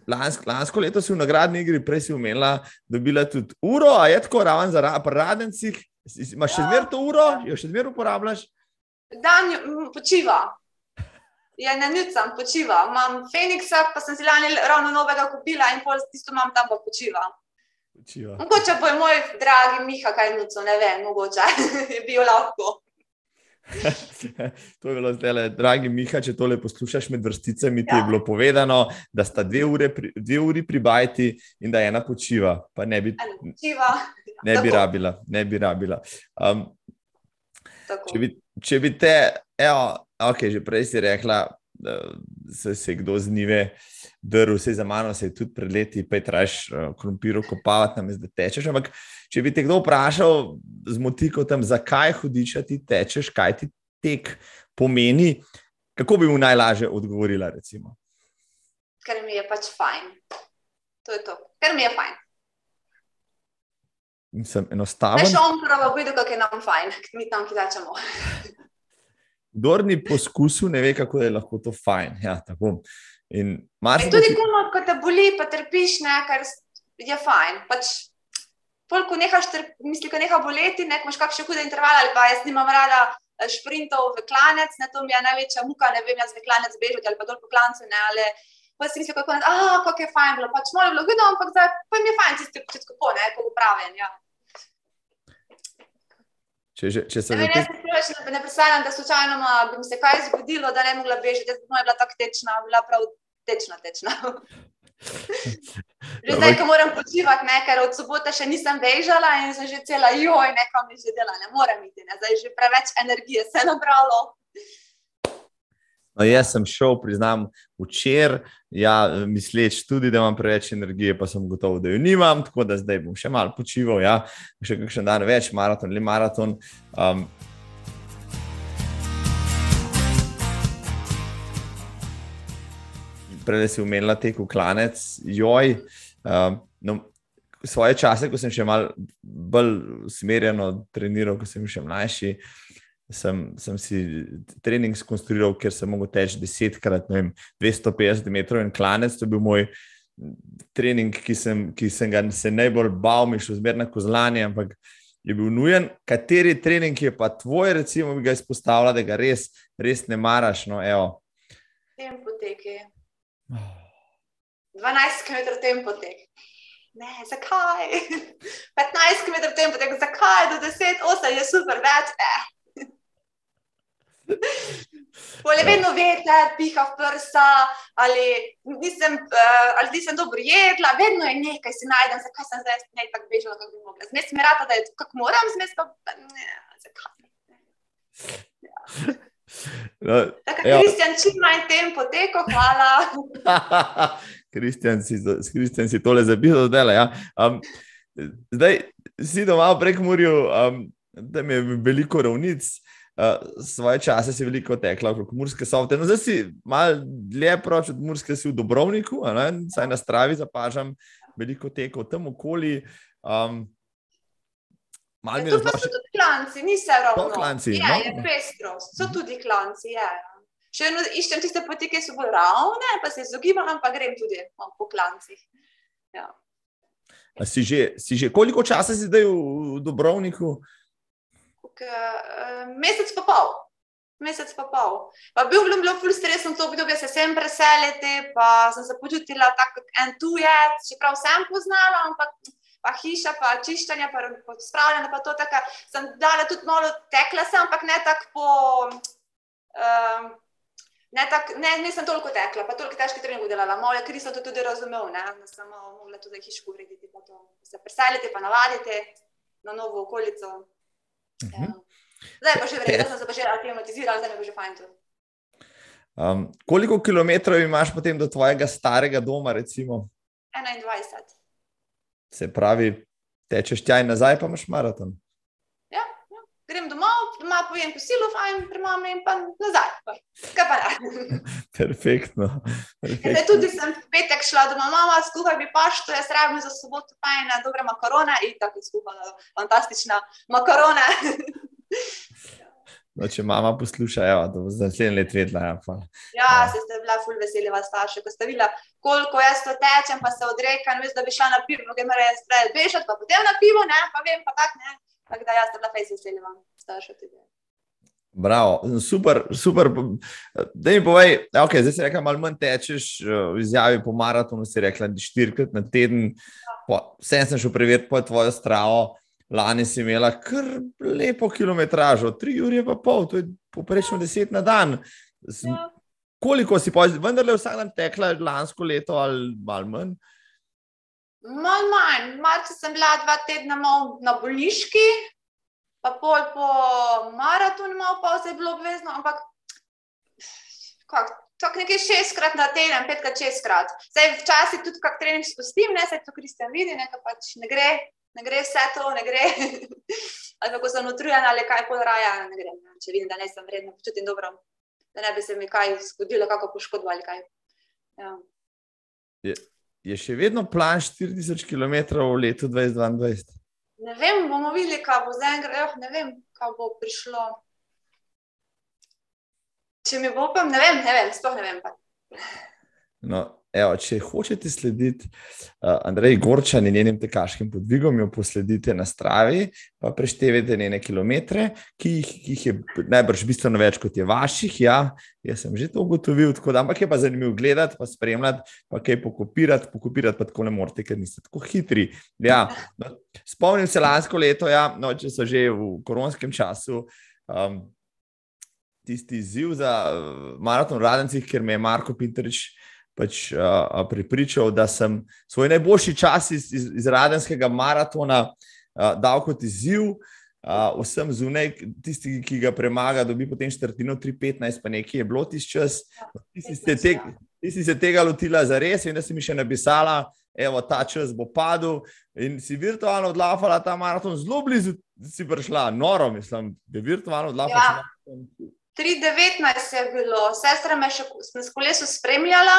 lansko, lansko leto si v nagradni igri, prej si umela, dobila tudi uro, a je tako raven za radencih. Imaš še zmer to uro, jo še zmer uporabljaš? Dan počiva. Ja, ne nucam, počiva. Imam Feniksa, pa sem si lani ravno novega kupila in pol tisto imam tam pa počiva. Počiva. Mogoče bo moj dragi Miha kaj nuco, ne vem, mogoče je bil lahko. to je bilo zdaj, le, dragi Miha, če tole poslušaš med vrsticami, ti ja. je bilo povedano, da sta dve, ure pri, dve uri pri bajti in da ena počiva. Pa ne bi, počiva. Ne bi rabila. Ne bi rabila. Um, če, bi, če bi te, evo, okay, že prej si rekla, da se, se kdo znive. Uh, drv, vse za mano, se je tudi pred leti, pa je traš uh, krompirov kopavati, nam je zdaj tečeš. Ampak, če bi te kdo vprašal z motikom, zakaj hudiš, ti tečeš, kaj ti tek pomeni, kako bi mu najlažje odgovorila? Recimo? Ker mi je pač fajn. To je to, ker mi je fajn. Sem enostaven. Ne, še on prvo vidi, kako je nam fajn, mi tam kidačemo. Kdor ni poskusil, ne ve, kako je lahko to fajn. Ja, In marsikdo. Tudi, ko, ko te boli, pa trpiš, ne, kar je fajn. Pač, pol, ko nehaš, misli, ko neha boleti, ne, imaš kakšne hude intervale, ali pa jaz nimam rada eh, šprintov v klanec, ne, to mi je največja muka, ne vem, jaz v klanec bežati ali pa dol po klancu, ne, ali pa si misli, kako, ne, ah, kako je fajn bilo, pač malo je bilo vidno, ampak zdaj pa mi je fajn, tisti početko po, ne, ko upravljen, ja. Če, že, če se ne, ne, ne, ne predstavljam, da slučajno bi se kaj zgodilo, da ne bi mogla bežati. Jaz bi bila tako tečna, bila prav tečna. tečna. že zdaj, ko moram počivati, ne, ker od sobote še nisem bežala in sem že cela, joj, nekam mi že dela, ne morem iti, ne. zdaj je že preveč energije se nabralo. No, jaz sem šel, priznam, včeraj, ja, misleč tudi, da imam preveč energije, pa sem gotov, da jo nimam, tako da zdaj bom še malo počival, ja, še kakšen dan več, maraton ali maraton. Um, Prej si umenila tek v klanec, joj. Um, no, svoje čase, ko sem še malo bolj usmerjeno treniral, ko sem še mlajši, sem, sem si trening skonstruiral, ker sem lahko teč desetkrat, ne vem, 250 metrov in klanec. To je bil moj trening, ki sem, ki sem ga se najbolj bal, mi šel zmerno kozlanje, ampak je bil nujen. Kateri trening je pa tvoj, recimo, bi ga izpostavila, da ga res, res ne maraš? No, tempo teke. 12 km tempo tek. Ne, zakaj? 15 km tempo tek, zakaj do 10, 8 je super, več. Eh. Pole vedno veter, piha v prsa, ali nisem, uh, ali nisem dobro jedla, vedno je nekaj, si najdem, zakaj sem zdaj ne tako bežala, kako bi mogla. Zmes mi rata, da je kako moram, zmes pa ne, zakaj. Ja. No, ja. Kristjan, čim manj tempo teko, hvala. Kristjan si, si tole zapisal, da dela. Ja. Um, zdaj si doma prek Murju, um, tam je veliko ravnic. Uh, svoje čase si veliko tekla okrog Murske sobe. No, zdaj si malo dlje proč od Murske, si v Dobrovniku, saj na stravi zapažam veliko tekov tam okoli. Um, Malo mi je zelo všeč. Tudi klanci, ni se ravno. Klanci, je, no? je pestrost, so tudi klanci. Je. Še eno iščem tiste poti, ki so bolj ravne, pa se izogibam, ampak grem tudi no, po klancih. Ja. Si že, si že, koliko časa si zdaj v Dobrovniku? Uh, mesec pa pol. Mesec pa pol. Pa bil bi bil ful stresen to obdobje, se sem preseliti, pa sem se počutila tako kot en tujec, čeprav sem poznala, ampak pa hiša, pa čiščanje, pa spravljanje, pa to tako. Sem dala tudi malo tekla, sem, ampak ne tako po. Um, Ne, tak, ne, nisem toliko tekla, pa toliko težkih treningov delala. Moje kri sem to tudi razumel, ne, da sem mogla tudi hiško urediti, pa to se preseliti, pa navaditi na novo okolico. Uh -huh. ja. Zdaj pa že vredno, da sem se pa že aklimatizirala, zdaj bo že fajn to. Um, koliko kilometrov imaš potem do tvojega starega doma, recimo? 21. Se pravi, tečeš tja in nazaj, pa imaš maraton. Ja, ja. grem domov, doma pojem posilo, fajn, premam in pa nazaj. Kaj pa ne? Perfektno. Perfektno. Tudi sem petek šla doma, mama, skuhaj bi pašto, jaz rabim za soboto fajna, dobra makarona in tako skuhala, fantastična makarona. No, če mama posluša, evo, da bo za naslednje let vedela. Ja, ja, se ste bila ful veseli, vas starši, ko ste videla, koliko jaz to tečem, pa se odrekam, veš, da bi šla na pivo, mnoge me res treba bežati, pa potem na pivo, ne, pa vem, pa tak ne. Tako da jaz ste bila fejs veseli, vam starši tudi. Bravo, super, super. Da mi povej, okay, zdaj si rekel, malo manj tečeš, v izjavi po maratonu si rekla, da štirikrat na teden. Vse sem šel preveriti po tvojo stravo. Lani si imela kar lepo kilometražo, tri ure pa pol, to je poprečno deset na dan. Ja. Koliko si pa, vendar le vsak dan tekla lansko leto ali malo manj? Malo manj, malo sem bila dva tedna na bolniški, pa pol po maratonu, malo pa vse je bilo obvezno, ampak tako nekaj šestkrat na teden, petkrat šestkrat. Zdaj včasih tudi kak trening spustim, ne se to Kristjan vidi, nekaj pač ne gre ne gre vse to, ne gre. ali kako sem utrujen, ali kaj pol raja, ne gre. Če vidim, da ne sem vredno, počutim dobro, da ne bi se mi kaj zgodilo, kako poškodbo ali kaj. Ja. Je, je še vedno plan 40 km v letu 2022? Ne vem, bomo videli, kaj bo zdaj, oh, ne vem, kaj bo prišlo. Če mi bo upam, ne vem, ne vem, sploh ne vem. No, Evo, če hočete slediti uh, Andrej Gorčan in njenim tekaškim podvigom, jo posledite na stravi, pa preštevite njene kilometre, ki jih, ki jih je najbrž bistveno več kot je vaših. Ja, jaz sem že to ugotovil, tako da ampak je pa zanimivo gledati, pa spremljati, pa kaj pokopirati, pokopirati pa tako ne morete, ker niste tako hitri. Ja, no, spomnim se lansko leto, ja, no, če so že v koronskem času. Um, Tisti izziv za uh, maraton Radencih, ker me je Marko Pinterič uh, pač, uh, pripričal, da sem svoj najboljši čas iz, iz, iz radenskega maratona uh, dal kot izziv. Uh, vsem zunaj, tisti, ki ga premaga, dobi potem četrtino 3-15, pa nekje je bilo tisti čas. Ti si, se te, ti si se tega lotila za res, in da si mi še napisala, evo, ta čas bo padel. In si virtualno odlafala ta maraton, zelo blizu si prišla, noro, mislim, da je virtualno odlafala. Ja. 3-19 je bilo, sestra me še s kolesom spremljala,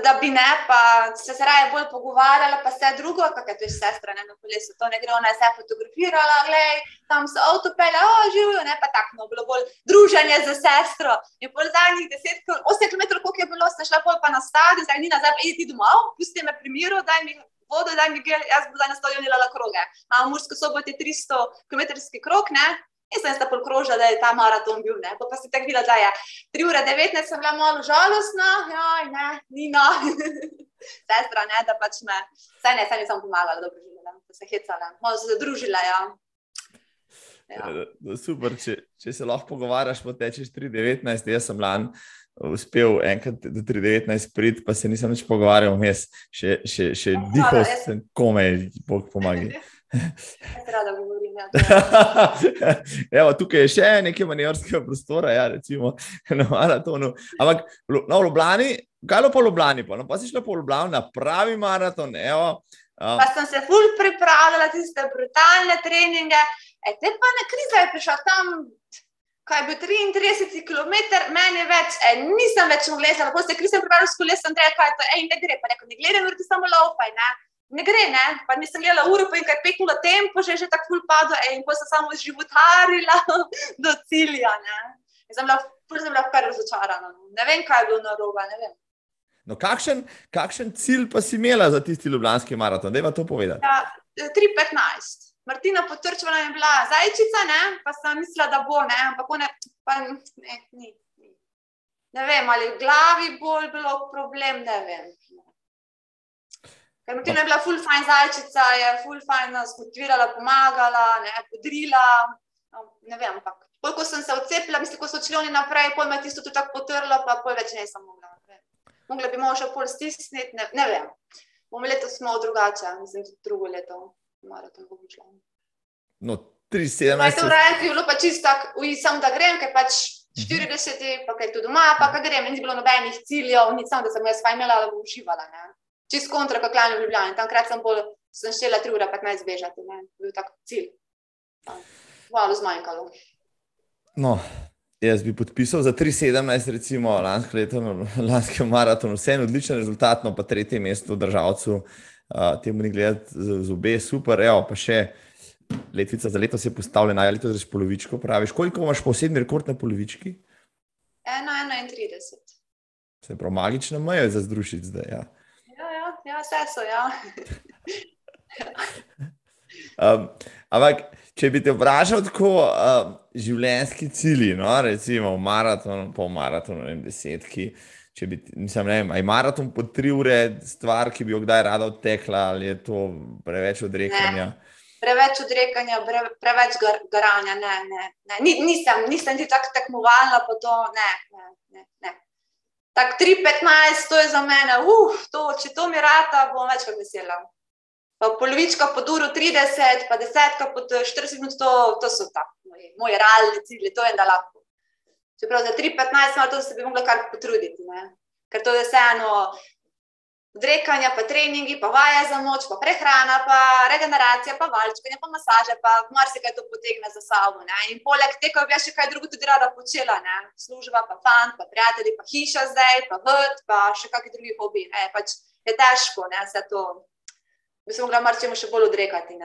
da bi ne, pa se je raje bolj pogovarjala, pa vse drugo, kako je to sestra, ne na kolesu, to ne gre, ona je se fotografirala, gledaj, tam so avtopele, o, živijo, ne pa tako, no, bilo bolj druženje za sestro. In pol zadnjih 10, 8 km, koliko je bilo, sem šla pol pa na stadion, zdaj ni nazaj, pa idi domov, pusti me pri miru, daj mi vodo, da mi gre, jaz bom danes stojil delala kroge. Imamo v Mursko sobot je 300 km krok, ne? In sem sta polkrožila, da je ta maraton bil, ne? Pa, si tako videla, da je 3 ure 19, sem bila malo žalostna, jaj, ne, ni no. Sestra, ne, da pač me, saj ne, saj nisem pomagala, dobro živela, da se hecala, malo se zadružila, ja. Ja. Ja, super, če, če se lahko pogovarjaš, potečeš 3-19, jaz sem lani uspel enkrat do 3-19 priti, pa se nisem več pogovarjal, vmes še, še, še ja, dihal sem komaj, Bog pomaga. Rada govorim. Ja, Evo, tukaj je še nekaj manjerskega prostora, ja, recimo na maratonu. Ampak no, v Ljubljani, kaj je po Ljubljani? Pa, no, pa si šla po Ljubljani na pravi maraton. Evo, um. Pa sem se ful pripravljala, tiste brutalne treninge. E, te pa na kriza je prišla tam, kaj je bil 33 km, meni več, e, nisem več v lesu, lahko se kriza pripravlja s kolesom, da je to, ej, ne gre, pa neko ne gledam, ti samo laupaj, ne. Ne gre, ne, pa nisem gledala uro, pa je kaj peklo tempo, že je že tako ful padlo, ej, in pa sem samo životarila do cilja, ne. In sem bila, ful sem bila kar razočarana, no. ne vem, kaj je bilo narobe, ne vem. No, kakšen, kakšen cilj pa si imela za tisti ljubljanski maraton? Dajva to povedati. Ja, 3.15. Martina Potrčeva je bila zajčica, ne? pa sem mislila, da bo, ne? ampak ne, pa ne, ni. Ne vem, ali v glavi bolj bilo problem, ne vem. Ker Martina je bila ful fajn zajčica, je ful fajn nas motivirala, pomagala, ne, podrila, no, ne vem, ampak koliko sem se odcepila, mislim, ko so odšli oni naprej, pol me tisto tudi tako potrlo, pa pol več ne sem mogla. Mogla bi malo še pol stisniti, ne, ne vem. Bomo letos smo drugače, mislim, tudi drugo leto maraton bo šlo. No, 3-17. Na tem raju je bilo pa čisto tako, sem da grem, ker pač 40, uh -huh. pa kaj tu doma, pa kaj grem, ni bilo nobenih ciljev, ni samo, da sem jaz svaj imela, da bom uživala. Čist kontra, kako lani v Ljubljani. Tamkrat sem bolj, sem štela 3 ure, 15 bežati, ne, bil tak cilj. Malo zmanjkalo. No, jaz bi podpisal za 3-17, recimo lansko leto, lanski maraton, vse en odličen rezultat, no pa tretje mesto v državcu temu ni gledati z, z obe, super. Evo, pa še letvica za leto se je postavljena, ali to že polovičko praviš. Koliko imaš posebni rekord na polovički? 1,31. Se pravi, magična meja za združiti zdaj. Ja, ja, vse so. Ja. um, ampak, če bi te vprašal tako, um, življenjski cilji, no, recimo maraton, pol maratonu, ne vem, desetki. Če bi, mislim, ne vem, aj maraton po tri ure, stvar, ki bi jo kdaj rada odtekla, ali je to preveč odrekanja? Ne. Preveč odrekanja, preveč gar, garanja. Ne, ne, ne. Nisem, nisem ti tako tekmovalna, pa to ne. ne, ne, ne. Tak 3-15, to je za mene, uf, to, če to mi rata, bom več kot vesela. Pa polovička po duru 30, pa desetka po 40 minut, to, to so ta moji, moji realni cilji, to je da lahko. Čeprav za 3-15 minut se bi mogla kar potruditi, ne? ker to je vseeno odrekanje, pa treningi, pa vaje za moč, pa prehrana, pa regeneracija, pa valčkanje, pa masaže, pa marsikaj to potegne za sabo. Ne? In poleg tega bi še kaj drugo tudi rada počela, ne? služba, pa fant, pa prijatelji, pa hiša zdaj, pa vrt, pa še kakšni drugi hobi. Pač je težko, ne? vse to. Bi se mogla marsikaj še bolj odrekati.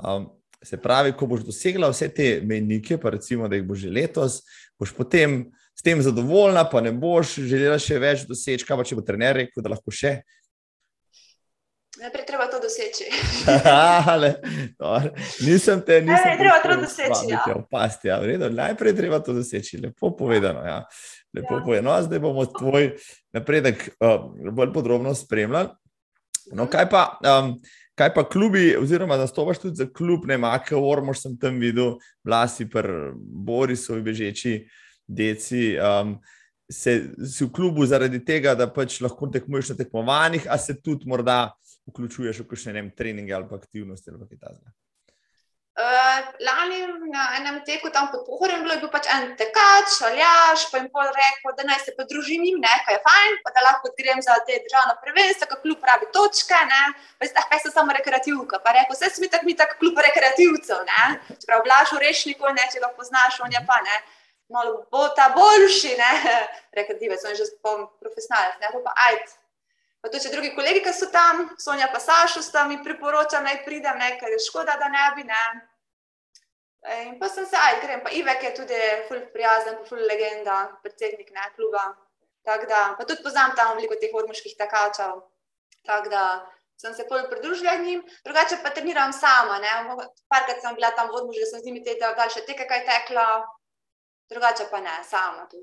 Um, Se pravi, ko boš dosegla vse te menike, pa recimo, da jih boš že letos, boš potem s tem zadovoljna, pa ne boš želela še več doseči, kaj pa če bo trener rekel, da lahko še. Najprej treba to doseči. Ale, nisem te, nisem Najprej treba to doseči. Ja. Opasti, ja, vredo, najprej treba to doseči, lepo povedano. Ja. Lepo ja. povedano. No, zdaj bomo tvoj napredek uh, bolj podrobno spremljali. No, kaj pa? Um, Kaj pa klubi, oziroma nastopaš tudi za klub, ne maka, ormož sem tam videl, vlasi, borisovi bežeči, deci. Um, se, si v klubu zaradi tega, da pač lahko tekmuješ na tekmovanjih, a se tudi morda vključuješ v kakšne treninge ali aktivnosti ali kaj takega. Uh, lani na enem teku tam pod Pohorjem je bil pač en tekač, aljaš, pa jim pol rekel, da naj se pridružim njim, nekaj je fajn, pa da lahko grem za te državne prvenstva, ko kljub pravi točke, ne, pa zdaj pa sem samo rekreativka, pa rekel, vse smo tako mi tako kljub rekreativcev, ne, čeprav vlaš v rešniku, ne, če ga poznaš, on je pa, ne, malo bo ta boljši, ne, rekreativec, on je že profesionalec, ne, pa ajt. Pa tudi drugi kolegi, ki so tam, Sonja pa Sašo, sta mi priporočali, naj pridem, ne, ker je škoda, da ne bi, ne. In pa sem se, aj, grem, pa Ivek je tudi ful prijazen, pa ful legenda, predsednik ne, kluba. Tako da, pa tudi poznam tam veliko teh ormoških takačev. Tako da sem se bolj pridružila njim, drugače pa treniram sama. Parkrat sem bila tam v odmužju, sem z njimi te daljše teke kaj tekla, drugače pa ne, sama tu.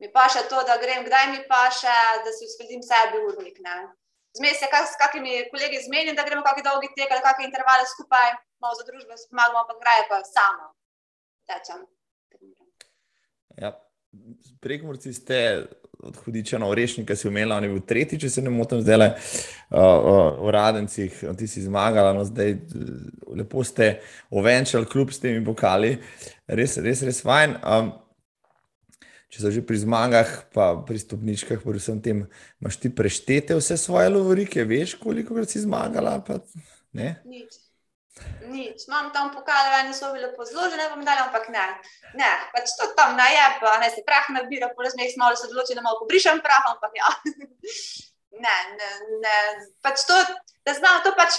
Mi pa še to, da grem, kdaj mi pa še, da si uskladim sebi urnik. Zmej se kak, s kakimi kolegi zmenim, da gremo kakšne dolge teke, ali kakšne intervale skupaj, malo za družbo, pomagamo pa graje pa sama. Tečem. Ja, prekmorci ste od hudiča na Orešnika si umela, on je bil tretji, če se ne motim, zdaj le uh, uh, v Radencih, ti si zmagala, no zdaj lepo ste ovenčali kljub s temi pokali, res, res, res fajn. Um, če so že pri zmagah, pa pri stopničkah, predvsem tem, imaš ti preštete vse svoje lovorike, veš, koliko krat si zmagala? Pa, Nič. Nič, imam tam pokale, eno so bile pozložene, bom dala, ampak ne. Ne, pač to tam na je, pa ne se prah nabira, po razmeh smo se odločili, da malo pobrišem prah, ampak ja. Ne, ne, ne, pač to, da znam to pač,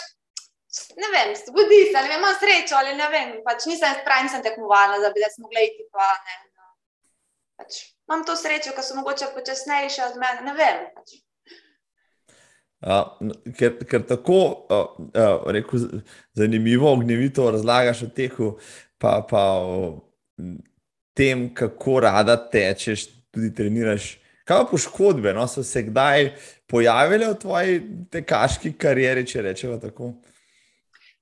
ne vem, zgodi se, ali imam srečo, ali ne vem, pač nisem pravi, nisem tekmovala, da bi da smo gledali, pa ne. No. Pač, imam to srečo, ker so mogoče počasnejše od mene, ne vem. Pač. Uh, ker, ker tako uh, uh, rekel, zanimivo, ognjevito razlagaš o teku, pa, pa o tem, kako rada tečeš, tudi treniraš. Kaj pa poškodbe, no? so se kdaj pojavile v tvoji tekaški karieri, če rečemo tako?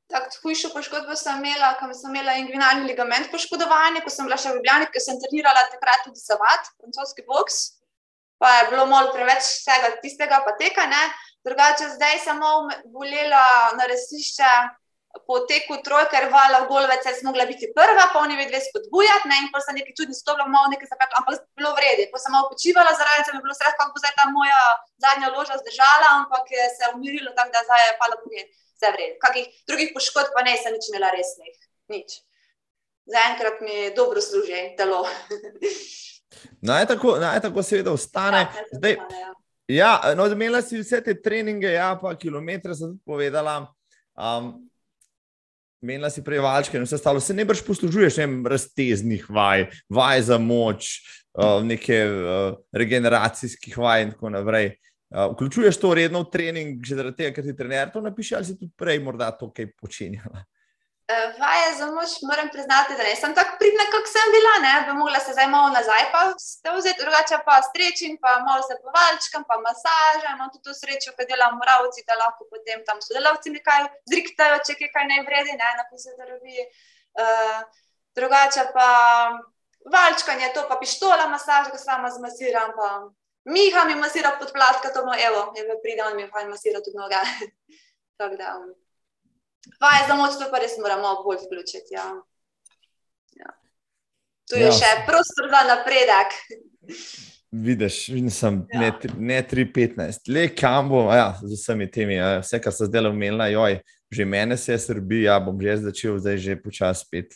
Tako, hujšo poškodbo sem imela, ko sem imela inguinalni ligament poškodovanje, ko sem bila še v Ljubljani, ker sem trenirala takrat tudi savat, francoski boks, pa je bilo malo preveč vsega tistega, pa teka, ne. Drugače, zdaj sem malo bolela na resišče po teku trojke, ker vala v golovece sem mogla biti prva, pa oni vedeli spodbujati, ne, in pa sem nekaj čudni stopila, malo nekaj zapekla, ampak bilo vredi. Pa sem malo počivala zaradi, da mi je bilo sred, kako bo zdaj ta moja zadnja loža zdržala, ampak je se umirilo tako, da zdaj je pala pogled, vse vredi. Kakih drugih poškodb pa ne, sem nič imela resnih, nič. Zaenkrat mi dobro služi telo. Naj tako, naj tako seveda ostane. Ja, Zdaj, ostane, ja. Ja, no, imela si vse te treninge, ja, pa kilometre sem tudi povedala. Um, Menila si prej valčke in vse ostalo, se ne brž poslužuješ ne, vem, razteznih vaj, vaj za moč, uh, neke uh, regeneracijskih vaj in tako naprej. Uh, vključuješ to redno v trening, že zaradi tega, ker ti trener to napiše, ali si tudi prej morda to kaj počenjala? Vaje za mož, moram priznati, da nisem tako pridna, kot sem bila, ne bi mogla se zdaj malo nazaj, pa ste vzeti, drugače pa strečim, pa malo se povalčkam, pa masaža, imam tudi to srečo, ko delam v ravci, da lahko potem tam sodelavci nekaj zriktajo, če je kaj ne vredi, ne, na fizioterapiji. Uh, drugače pa valčkanje, to pa pištola masaža, ko sama zmasiram, pa Miha mi masira podplatka, to bo, evo, evo pride, on mi fajn masira tudi noga. Tako da. um, Vaje za moč, to pa res moramo bolj vključiti. Ja. Ja. Tu je Ja. še prostor za napredek. Vidiš, vidim, sem Ja. ne, tri- ne 3-15, le kam bom, ja, z vsemi temi, ja, vse, kar so zdaj umenila, joj, že mene se srbi, ja, bom že začel, zdaj že počasi spet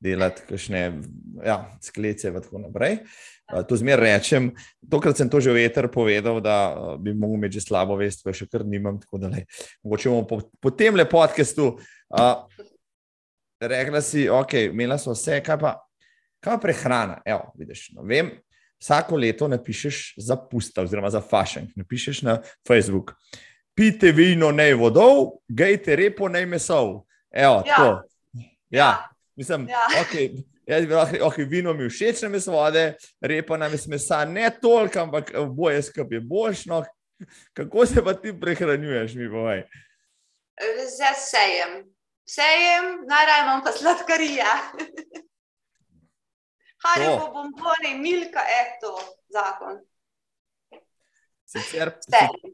delati, kakšne ja, sklece in tako naprej. Uh, to zmer rečem, tokrat sem to že v eter povedal, da uh, bi mogel imeti že slabo vest, pa še kar nimam, tako da le. Mogoče bomo po, po tem le podkastu. Uh, rekla si, ok, imela smo vse, kaj pa, kaj pa prehrana? Evo, vidiš, no, vem, vsako leto napišeš za pusta, oziroma za fašen, napišeš na Facebook. Pite vino, ne vodov, gejte repo, ne mesov. Evo, Ja. to. Ja, mislim, Ja. ok. Jaz bi lahko, ok, vino mi všeč, ne vode, repa nam iz mesa, ne toliko, ampak boje skupaj je boljšno. Kako se pa ti prehranjuješ, mi povej? Zdaj sejem. Sejem, najraje imam pa sladkarije. Haribo, bombone, milka, eto, zakon. Sicer,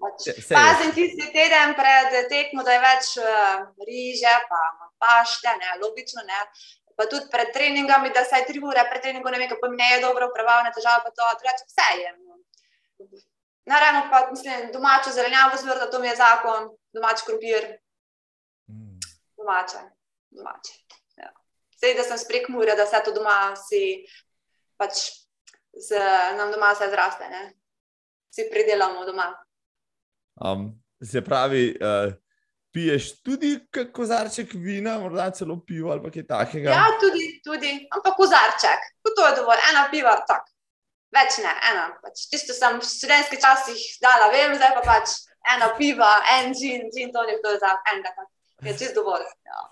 pač. se- sej- Pazim tisti teden pred tekmo, da je več uh, riže, pa pašte, ne, logično ne. Pa tudi pred treningami, da saj tri ure pred treningom ne vem, kako mi ne je dobro, prebavne težave, pa to, drugače sejem. Naravno pa, mislim, domačo zelenjavo zvrta, to mi je zakon, domač krompir, Mm. domače, domače. Ja. Sej, da sem sprek mure, da vse to doma si, pač z, nam doma se zraste, ne. Si pridelamo doma. Um, se pravi, uh, piješ tudi kozarček vina, morda celo pivo ali kaj takega. Ja, tudi, tudi, ampak kozarček, ko to je dovolj, ena piva, tako. Več ne, ena. Pač. Tisto sem v študentskih časih dala, vem, zdaj pa pač ena piva, en gin, gin tonik, to je za enega. Je čist dovolj. Ja.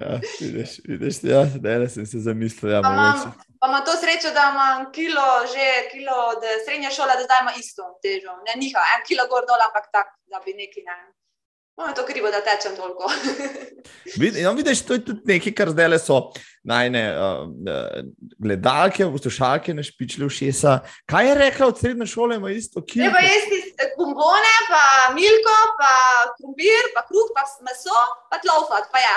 Ja, vidiš, vidiš ja, da sem se zamislil. Ja, pa, imam, pa imam to srečo, da imam kilo, že kilo od srednje šole, da zdaj ima isto težo. Ne niha, en kilo gor dol, ampak tako, da bi neki ne. Moje to krivo, da tečem toliko. Vid, no, vidiš, to je tudi nekaj, kar zdaj le so najne uh, gledalke, poslušalke, našpičili v šesa. Kaj je rekla od srednje šole, ima isto kilo? Treba jesti bombone, pa milko, pa krumpir, pa kruh, pa meso, pa tlofat, pa ja.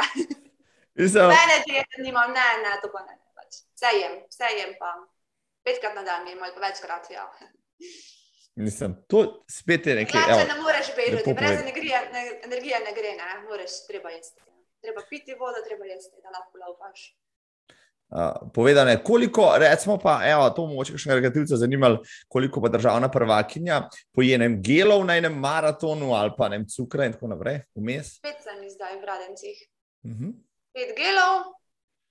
Mislim, Mene diete nimam, ne, ne, to pa ne. Pač. Vse jem, vse jem pa. Petkrat na dan jem, ali pa večkrat, ja. Mislim, to spet je nekaj. Hlače ne moreš bežati, brez energije ne, energije ne gre, ne, moraš, treba jesti. ja. Treba piti vodo, treba jesti, da lahko laufaš. Uh, povedano je, koliko, recimo, pa, evo, to mogoče še nekaj negativcev zanimalo, koliko pa državna prvakinja poje enem gelov na enem maratonu ali pa enem cukra in tako naprej, vmes. Spet sem zdaj v radencih. Uh -huh. Pet gelov,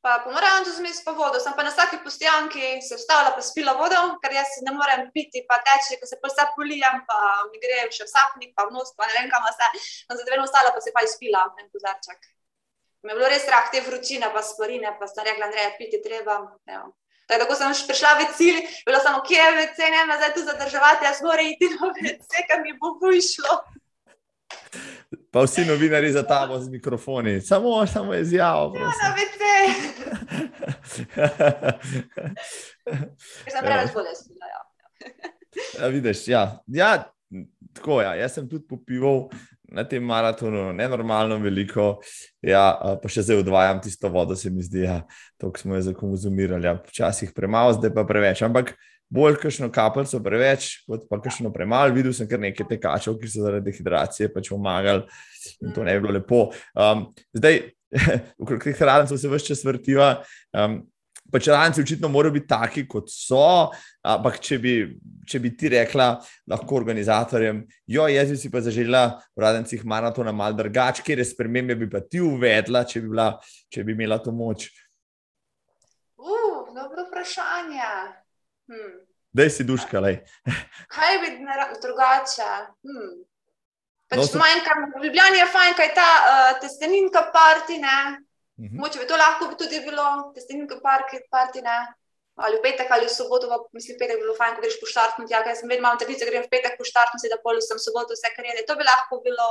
pa pomarančo zmes pa vodo. Sem pa na vsaki postojanki se vstavila, pa spila vodo, ker jaz ne morem piti, pa teči, ker se pa vse polijem, pa mi gre še v sapnik, pa v nos, pa ne vem kam vse. Sem se vedno vstala, pa se pa izpila en kozarček. Me je bilo res strah te vročine, pa sporine, pa sem rekla, Andrej, piti treba. Evo. Tako, da ko sem prišla v cilj, bilo samo, kje je WC, ne me zdaj tu zadrževati, jaz moram iti na WC, ker mi bo vyšlo. Pa vsi novinari za tabo z mikrofoni, samo, samo izjavo. Ja, na. WC. Ker sem preveč bolestna. Ja. Ja, vidiš, ja. ja, tako je. Ja. Jaz sem tudi popival na tem maratonu, nenormalno veliko, ja, pa še zdaj odvajam tisto vodo, se mi zdi, ja, to, ki smo jo zakonzumirali. Ja. Včasih premalo, zdaj pa preveč. Ampak bolj kakšno kapljico preveč, kot pa kakšno premalo. Videl sem kar nekaj tekačev, ki so zaradi dehidracije pač pomagali in to ne bi bilo lepo. Um, zdaj, okrog teh hran se vse čas vrtiva. Um, Pač ranci očitno morajo biti taki, kot so. Ampak, če bi, če bi ti rekla, lahko organizatorjem, jo, jaz bi si pa zaželela v radencih maratona mal drugače, kje spremembe bi pa ti uvedla, če bi, bila, če bi imela to moč. Uh, dobro vprašanje. Hm. Daj si duška, lej. Kaj bi drugače? Hm. Pač No, so- manjka, v Ljubljani je fajn, kaj ta uh, testeninka parti, ne? Mhm. Moče bi to lahko bi tudi bilo, testeninka parti, ne? Ali v petek ali v soboto, pa mislim, petek bi bilo fajn, ko greš poštartno tja, ker jaz vedno imam tradicijo, grem v petek poštartno, si da pol sem soboto vse kar je. To bi lahko bilo,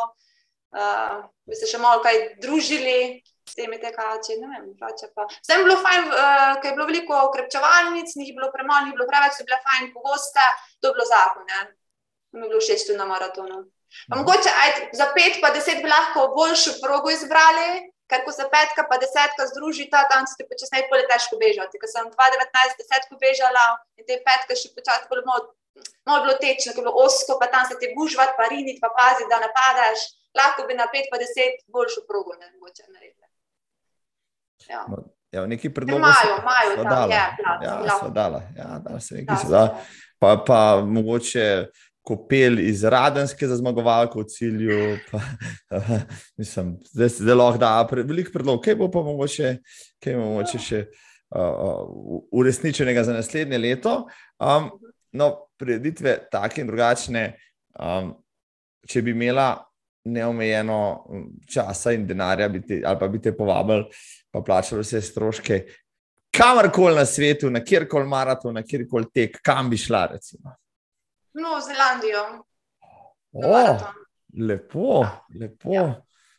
uh, bi se še malo kaj družili s temi tekači, ne vem, drugače pa. Vsem je bilo fajn, uh, ker je bilo veliko ukrepčevalnic, njih je bilo premalo, je bilo preveč, so bile fajn pogoste, to je bilo zakon, ne. Mi je bilo všeč tudi na maratonu. Pa mogoče ajde, za pet pa deset bi lahko boljšo progo izbrali, ker ko se petka pa desetka združita, tam se ti počasneje pole težko bežati. Ker sem 2019 desetko bežala in te petke še počasi bilo malo, malo bilo tečno, ker je bilo osko, pa tam se ti bužvat, pa rinit, pa pazi, da ne padeš. Lahko bi na pet pa deset boljšo progo ne mogoče naredili. Ja. Ja, neki predlogi Imajo, imajo dala. je, plat, Ja, lahko. sva dala. Ja, dala se nekaj Da, se da. Pa, pa mogoče kopel iz Radenske za zmagovalko v cilju. Pa, mislim, zdaj se zelo da, pre, veliko predlogov, kaj bo pa mogoče, kaj bo mogoče še uh, uresničenega za naslednje leto. Um, no, preditve take in drugačne, um, če bi imela neomejeno časa in denarja, bi te, ali pa bi te povabili, pa plačali vse stroške, kamorkoli na svetu, na kjerkoli maraton, na kjerkoli tek, kam bi šla, recimo. No, Zelandijo. O, maraton. lepo, lepo. Ja.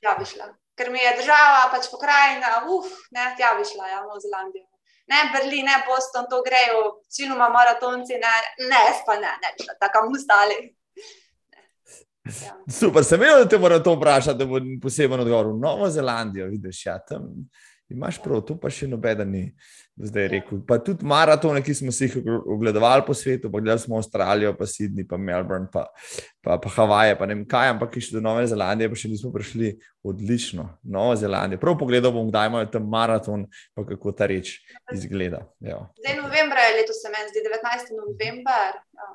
Tja bi šla. Ker mi je država, pač pokrajina, uf, ne, tja bi šla, ja, v Zelandijo. Ne Berlin, ne Boston, to grejo, večinoma maratonci, ne, ne, jaz pa ne, ne bi šla, kam ostali. Ja. Super, sem vedel, da te moram to vprašati, da bo poseben odgovor. V Novo Zelandijo, vidiš, ja, tam imaš prav, to pa še nobeden ni zdaj rekel. Pa tudi maratone, ki smo si jih ogledovali po svetu, pa gledali smo Avstralijo, pa Sydney, pa Melbourne, pa, pa, pa Havaje, pa ne vem kaj, ampak še do Nove Zelandije, pa še nismo prišli odlično. Nova Zelandija. Prav pogledal bom, kdaj imajo tam maraton, pa kako ta reč izgleda. Ja. Zdaj novembra je letos, se meni zdi, 19. november. Ja.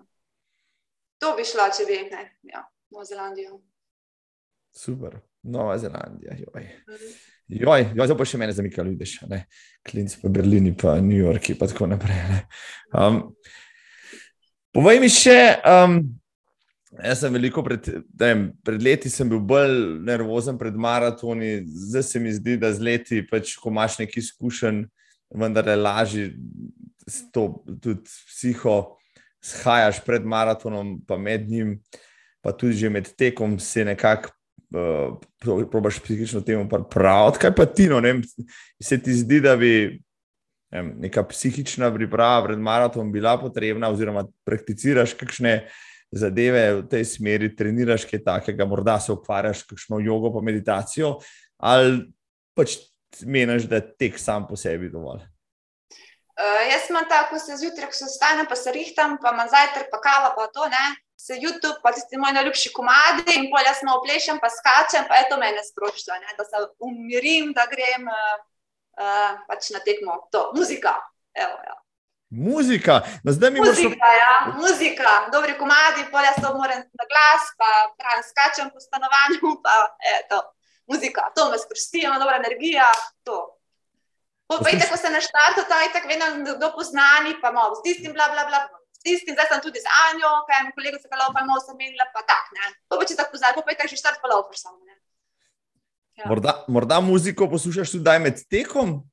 To bi šla, če bi, ne, ja, Novo Zelandijo. Super, Nova Zelandija. Joj. Mhm. Joj, joj, zdaj pa še mene zamikajo, vidiš, ne? Klinc pa Berlini, pa New York, pa tako naprej. ne. Um, povej mi še, um, Jaz sem veliko pred, vem, pred leti sem bil bolj nervozen pred maratoni, zdaj se mi zdi, da z leti, pač, ko imaš nekaj izkušenj, vendar je lažje to tudi psiho, shajaš pred maratonom, pa med njim, pa tudi že med tekom se nekako uh, probaš psihično temu prav. Kaj pa ti, no, se ti zdi, da bi ne, neka psihična priprava pred maratonom bila potrebna, oziroma prakticiraš kakšne zadeve v tej smeri, treniraš kaj takega, morda se ukvarjaš kakšno jogo, pa meditacijo, ali pač meniš, da je tek sam po sebi dovolj. Uh, jaz imam tako, ko se zjutraj, ko se vstanem, pa se rihtam, pa imam zajtrk, pa kava, pa to ne. Se YouTube, pa tisti moji najljubši komadi, in polja smo oplešem, pa skačem, pa je to mene sprošča, da se umirim, da grem uh, pač na tekmo. To, muzika. Evo, ja. Muzika, no, zdaj mi muzika, mošlo... ja, muzika, dobri komadi, polja so moram na glas, pa pravim, skačem po stanovanju, pa je to. Muzika, to me sprosti, ima dobra energija, to. Povejte, ko se na štartu, tam tako vedno kdo poznani, pa malo z tistim, bla, bla, bla. Tistim, zdaj sem tudi z Anjo, kaj mi kolega se kalao, pa malo sem menila, pa tak, ne. To pa če tako poznaj, pa je tako že štart, pa laufaš samo, ne. Ja. Morda, morda muziko poslušaš tudi med tekom?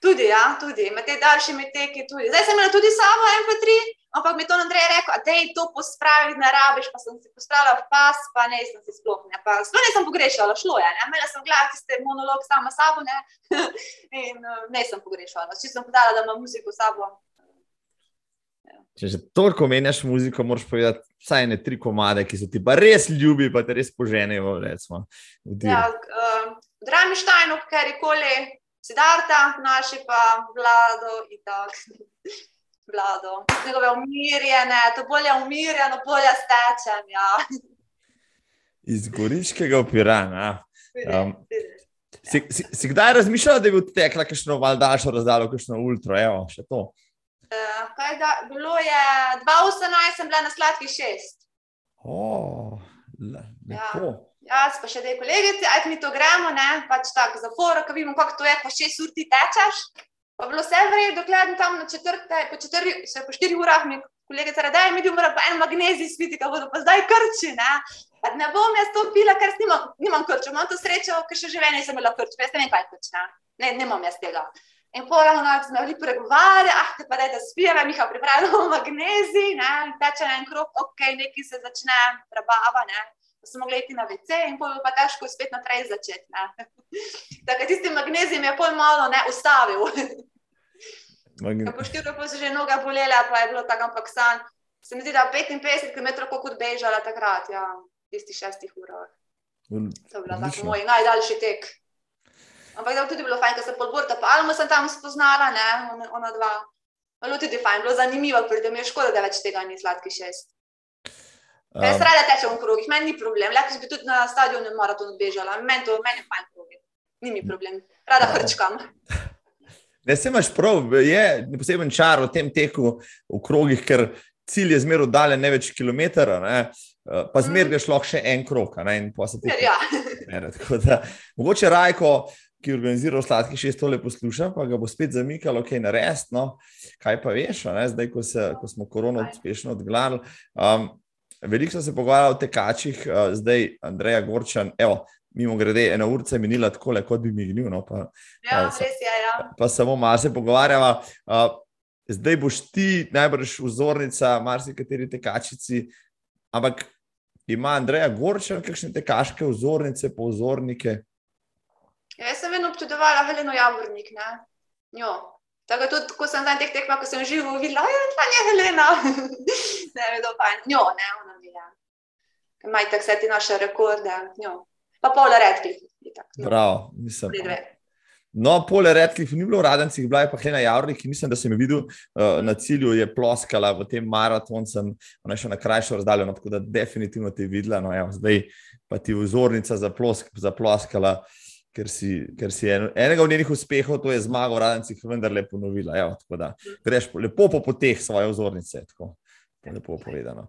Tudi, ja, tudi, med te daljšimi teki tudi. Zdaj sem imela tudi samo MP3, ampak mi to Andrej rekel, da je to pospraviti, ne rabiš, pa sem si postavila v pas, pa ne sem si sploh ne. Pa, sploh nisem pogrešala, šlo je, ne. Imela sem glas, tiste monolog sama sabo, ne. In uh, ne sem pogrešala. Če sem podala, da imam muziko sabo. Če že toliko menjaš muziko, moraš povedati vsaj ne tri komade, ki so ti pa res ljubi, pa te res poženejo. Ja, uh, Drami Štajnu, kar je koli. Sidarta, naši pa vlado in tako. Vlado, njegove umirjene, to bolje umirjeno, bolje stečem. Ja. Iz Goriškega opirana. Um, si, si, si kdaj razmišljala, da bi odtekla kakšno daljšo razdaljo, kakšno ultra, evo, še to? Uh, da, bilo je 2018, sem bila na sladki šest. Oh, lepo. Ja. Jaz pa še dve kolegici, aj mi to gremo, ne, pač tako za foro, ko vidimo, kako to je, pa šest ur ti tečeš. Pa bilo vse v redu, dokler tam na četrte, po četiri, še po štiri urah mi kolegica reče, da je mi bil mora pa en magnezij spiti, kako bodo pa zdaj krči, ne. Pa ne bom jaz to pila, ker nimam, nimam krča, imam to srečo, ker še življenje sem imela krča, jaz ne vem, kaj krč, ne. Ne, nimam jaz tega. In pojem, no, smo bili pregovarjali, ah, te pa da je da spijeva, mi ha pripravljamo magnezij, ne, teče en krok, ok, neki se začne prebava, ne da smo mogli iti na WC in pol pa težko spet naprej začeti. Tako tisti magnezijem je pol malo ne ustavil. Magn... Po štiri pa so že noga bolela, pa je bilo tako, ampak san. Se mi zdi, da 55 km kot bežala takrat, ja, v tistih šestih urah. To je bil tako moj najdaljši tek. Ampak da tudi bilo fajn, ker sem podborta, pa Almo sem tam spoznala, ne, ona, ona dva. Bilo tudi fajn, bilo zanimivo, ker mi je škoda, da več tega ni sladki šest. Um, Jaz rada tečem v krogih, meni ni problem. Lahko bi tudi na stadionu maraton odbežala, meni to meni je fajn krogi. Ni mi problem, rada hrčkam. Ne, se imaš prav, je poseben čar v tem teku v krogih, ker cilj je zmeraj oddaljen ne več kilometra, ne? Uh, pa zmeraj je šlo še en krog. Ja. Mogoče Rajko, ki je organiziral sladki šest, tole posluša, pa ga bo spet zamikalo, kaj narediti. No? Kaj pa veš, ne? zdaj, ko, se, ko smo korono uspešno odglavili. Um, Veliko smo se pogovarjali o tekačih, uh, zdaj Andreja Gorčan. Evo, mimo grede, ena ura je minila tako, kot bi mi gnil. No, pa, ja, pa, res je. Ja. Pa samo malo se pogovarjava. Uh, zdaj boš ti najbrž vzornica, marsikateri tekačici. Ampak ima Andreja Gorčan kakšne tekaške vzornice, povzornike? Ja, jaz sem vedno občudovala Heleno Javornik. Tako tudi, ko sem na teh tekmah, ko sem živel, videla, da je to Helena. ne, vedo pa, njo, ne, ona mi je. Maj tak se ti naše rekorde, njo. Pa pole redkih. Prav, mislim. No, pole redkih ni bilo v radencih, bila je pa Helena Javornik, mislim, da sem jo videl uh, na cilju, je ploskala v tem maratoncem, ona je še na krajšo razdaljeno, tako da definitivno te je videla, no, evo, zdaj pa ti vzornica za, plosk, za ploskala. Uh, ker si, ker si en, enega od njenih uspehov, to je zmaga v Radencih, vendar le ponovila. Evo, da, greš lepo po poteh svoje ozornice. Tako, lepo povedano.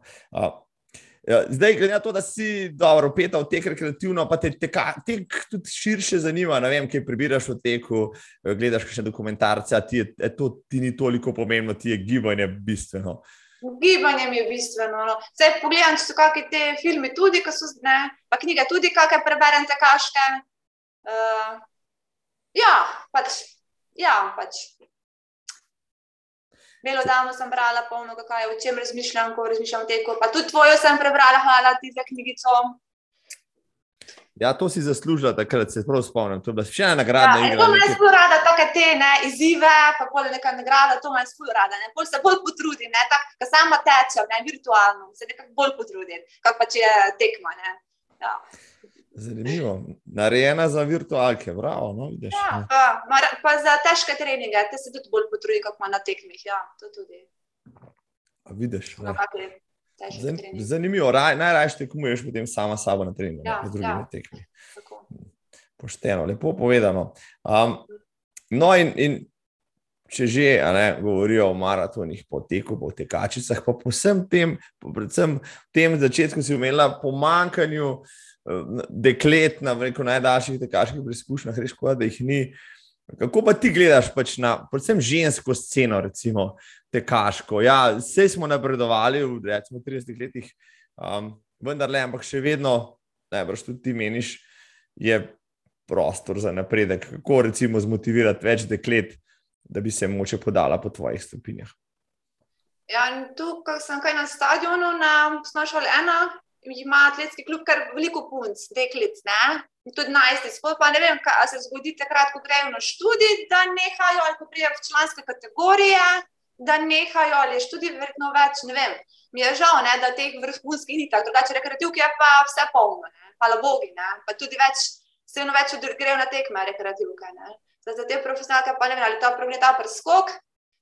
Ja, zdaj, glede na to, da si dobro opetal tek rekreativno, pa te teka, tek tudi širše zanima, ne vem, kaj prebiraš v teku, gledaš še dokumentarce, ti je, to ti ni toliko pomembno, ti je gibanje bistveno. Gibanje mi je bistveno. No. Zdaj, pogledam, če so kakšne te filme, tudi, ki so zdaj, pa knjige, tudi, kakšne preberem, te kaške. Uh, ja, pač. Ja, pač. Belo damo sem brala, polno, kaj, o čem razmišljam, ko razmišljam o teku. Pa tudi tvojo sem prebrala, hvala ti za knjigico. Ja, to si zaslužila, takrat se prav spomnim. To je bila še ena nagrada. Ja, to me zelo rada, tako te ne, izzive, pa pol neka nagrada, to me zelo rada. Ne. Pol se bolj potrudim, tako da sama tečem, ne virtualno, se nekako bolj potrudim, kot pa če je tekma. Ja. Zanimivo. Narejena za virtualke, bravo. No, vidiš, ja, pa, pa za težke treninge, te se tudi bolj potrudi, kot na tekmih. Ja, to tudi. A vidiš. Zanimivo, Raj, najraje tekmuješ potem sama sabo na treningu, ja, na drugih ja. tekmih. Pošteno, lepo povedano. Um, no, in, in če že ne, govorijo o maratonih, po teku, po tekačicah, pa posem tem, predvsem v tem začetku si imela pomankanju deklet na rekel, najdaljših tekaških preizkušnjah, reš, da jih ni. Kako pa ti gledaš pač na, predvsem žensko sceno, recimo, tekaško. Ja, vse smo napredovali v recimo, 30 letih, um, vendar le, ampak še vedno, najbrž tudi ti meniš, je prostor za napredek. Kako recimo zmotivirati več deklet, da bi se moče podala po tvojih stopinjah? Ja, tu, ko sem kaj na stadionu, na Snošal ena, ima atletski klub kar veliko punc, deklic, ne? Tudi najsti, sploh pa ne vem, kaj se zgodi takrat, ko grejo na študij, da nehajo ali ko prijavijo v članske kategorije, da nehajo ali študij verjetno več, ne vem. Mi je žal, ne, da teh vrhunskih ni tako, drugače rekreativke je pa vse polno, ne, hvala bogi, ne, pa tudi več, se eno več grejo na tekme rekreativke, ne. Zdaj, za te profesionalke pa ne vem, ali ta problem ta preskok,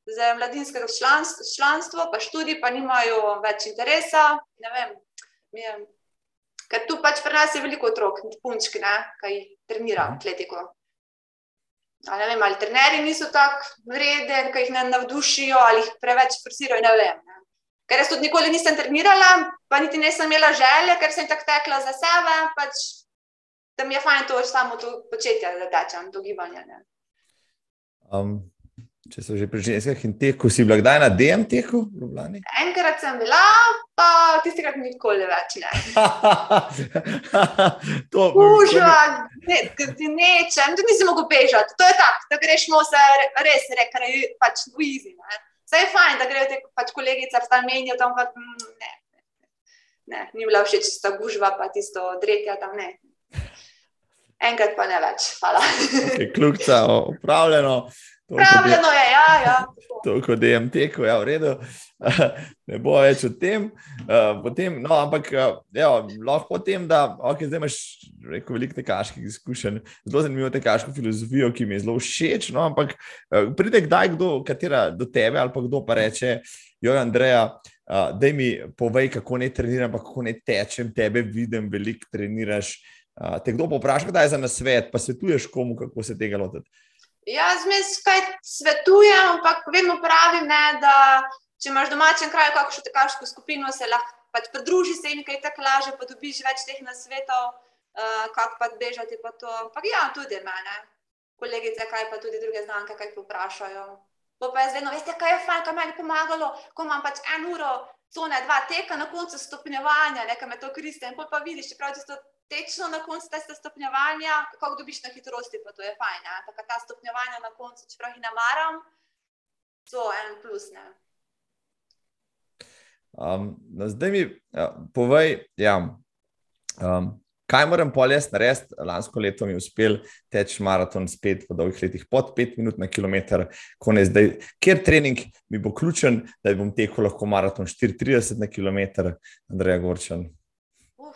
za mladinskega članstvo, članstvo, pa študij pa nimajo več interesa, ne vem, je, ker tu pač pri nas je veliko otrok, punčki, ne, kaj trenira mhm. atletiko ali, vem, ali trenerji niso tako vredni, ki jih ne navdušijo ali jih preveč forsirajo. Ne vem. Ne. Ker jaz tudi nikoli nisem trenirala, pa niti nisem imela želje, ker sem tako tekla za sebe, pač, da mi je fajn to samo to početje, da tečem, to gibanje. Um, Če so že pri ženskah in teku, si bila kdaj na DM teku v Ljubljani? Enkrat sem bila, pa tistikrat nikoli več ne. to Užva, ne, nečem, tu nisi mogel bežati. To je tako, da greš mo se res rekre, pač v. Ne. Vse je fajn, da grejo te pač kolegice, vstal menijo tam, pa mm, ne, ne, ni bila všeč tista gužva, pa tisto dretja tam, ne. Enkrat pa ne več, hvala. Kljubca, upravljeno. Pravljeno je, ja. ja. To, kot je MT, ko je v redu, ne bo več o tem. Uh, potem, no, ampak uh, jo, lahko o tem, da okay, zdaj imaš rekel, veliko tekaških izkušenj, zelo zanimivo tekaško filozofijo, ki mi je zelo všeč. No, ampak uh, pride kdaj kdo, katera do tebe ali pa kdo pa reče, jo, Andreja, uh, da mi povej, kako ne treniram, kako ne tečem, tebe vidim, veliko treniraš. Uh, te kdo povpraša, kdaj je za nasvet, pa svetuješ komu, kako se tega lotiti. Jaz mi kaj svetujem, ampak vedno pravim, ne, da če imaš domačem kraju kakšno tekaško skupino, se lahko pač pridruži se jim, kaj je tako laže, pa dobiš več teh nasvetov, uh, kako pa bežati pa to. Pa ja, tudi mene, kolegice, kaj pa tudi druge znanke, kaj poprašajo. Pa pa jaz vedno, veste, kaj je fajn, kaj meni pomagalo, ko imam pač en uro, cone, dva teka na koncu stopnjevanja, nekaj me to koriste in pa vidiš, čeprav tisto tečno na koncu tega stopnjevanja, kako dobiš na hitrosti, pa to je fajn. Tako ta stopnjevanja na koncu, čeprav jih ne maram, so en plus. Um, no, zdaj mi ja, povej, ja, um, kaj moram poljes narediti. Lansko leto mi je uspel teči maraton spet po dolgih letih, pod 5 minut na kilometr, konec zdaj. Ker trening mi bo ključen, da bom tekel lahko maraton 34 na kilometr, Andrej Gorčan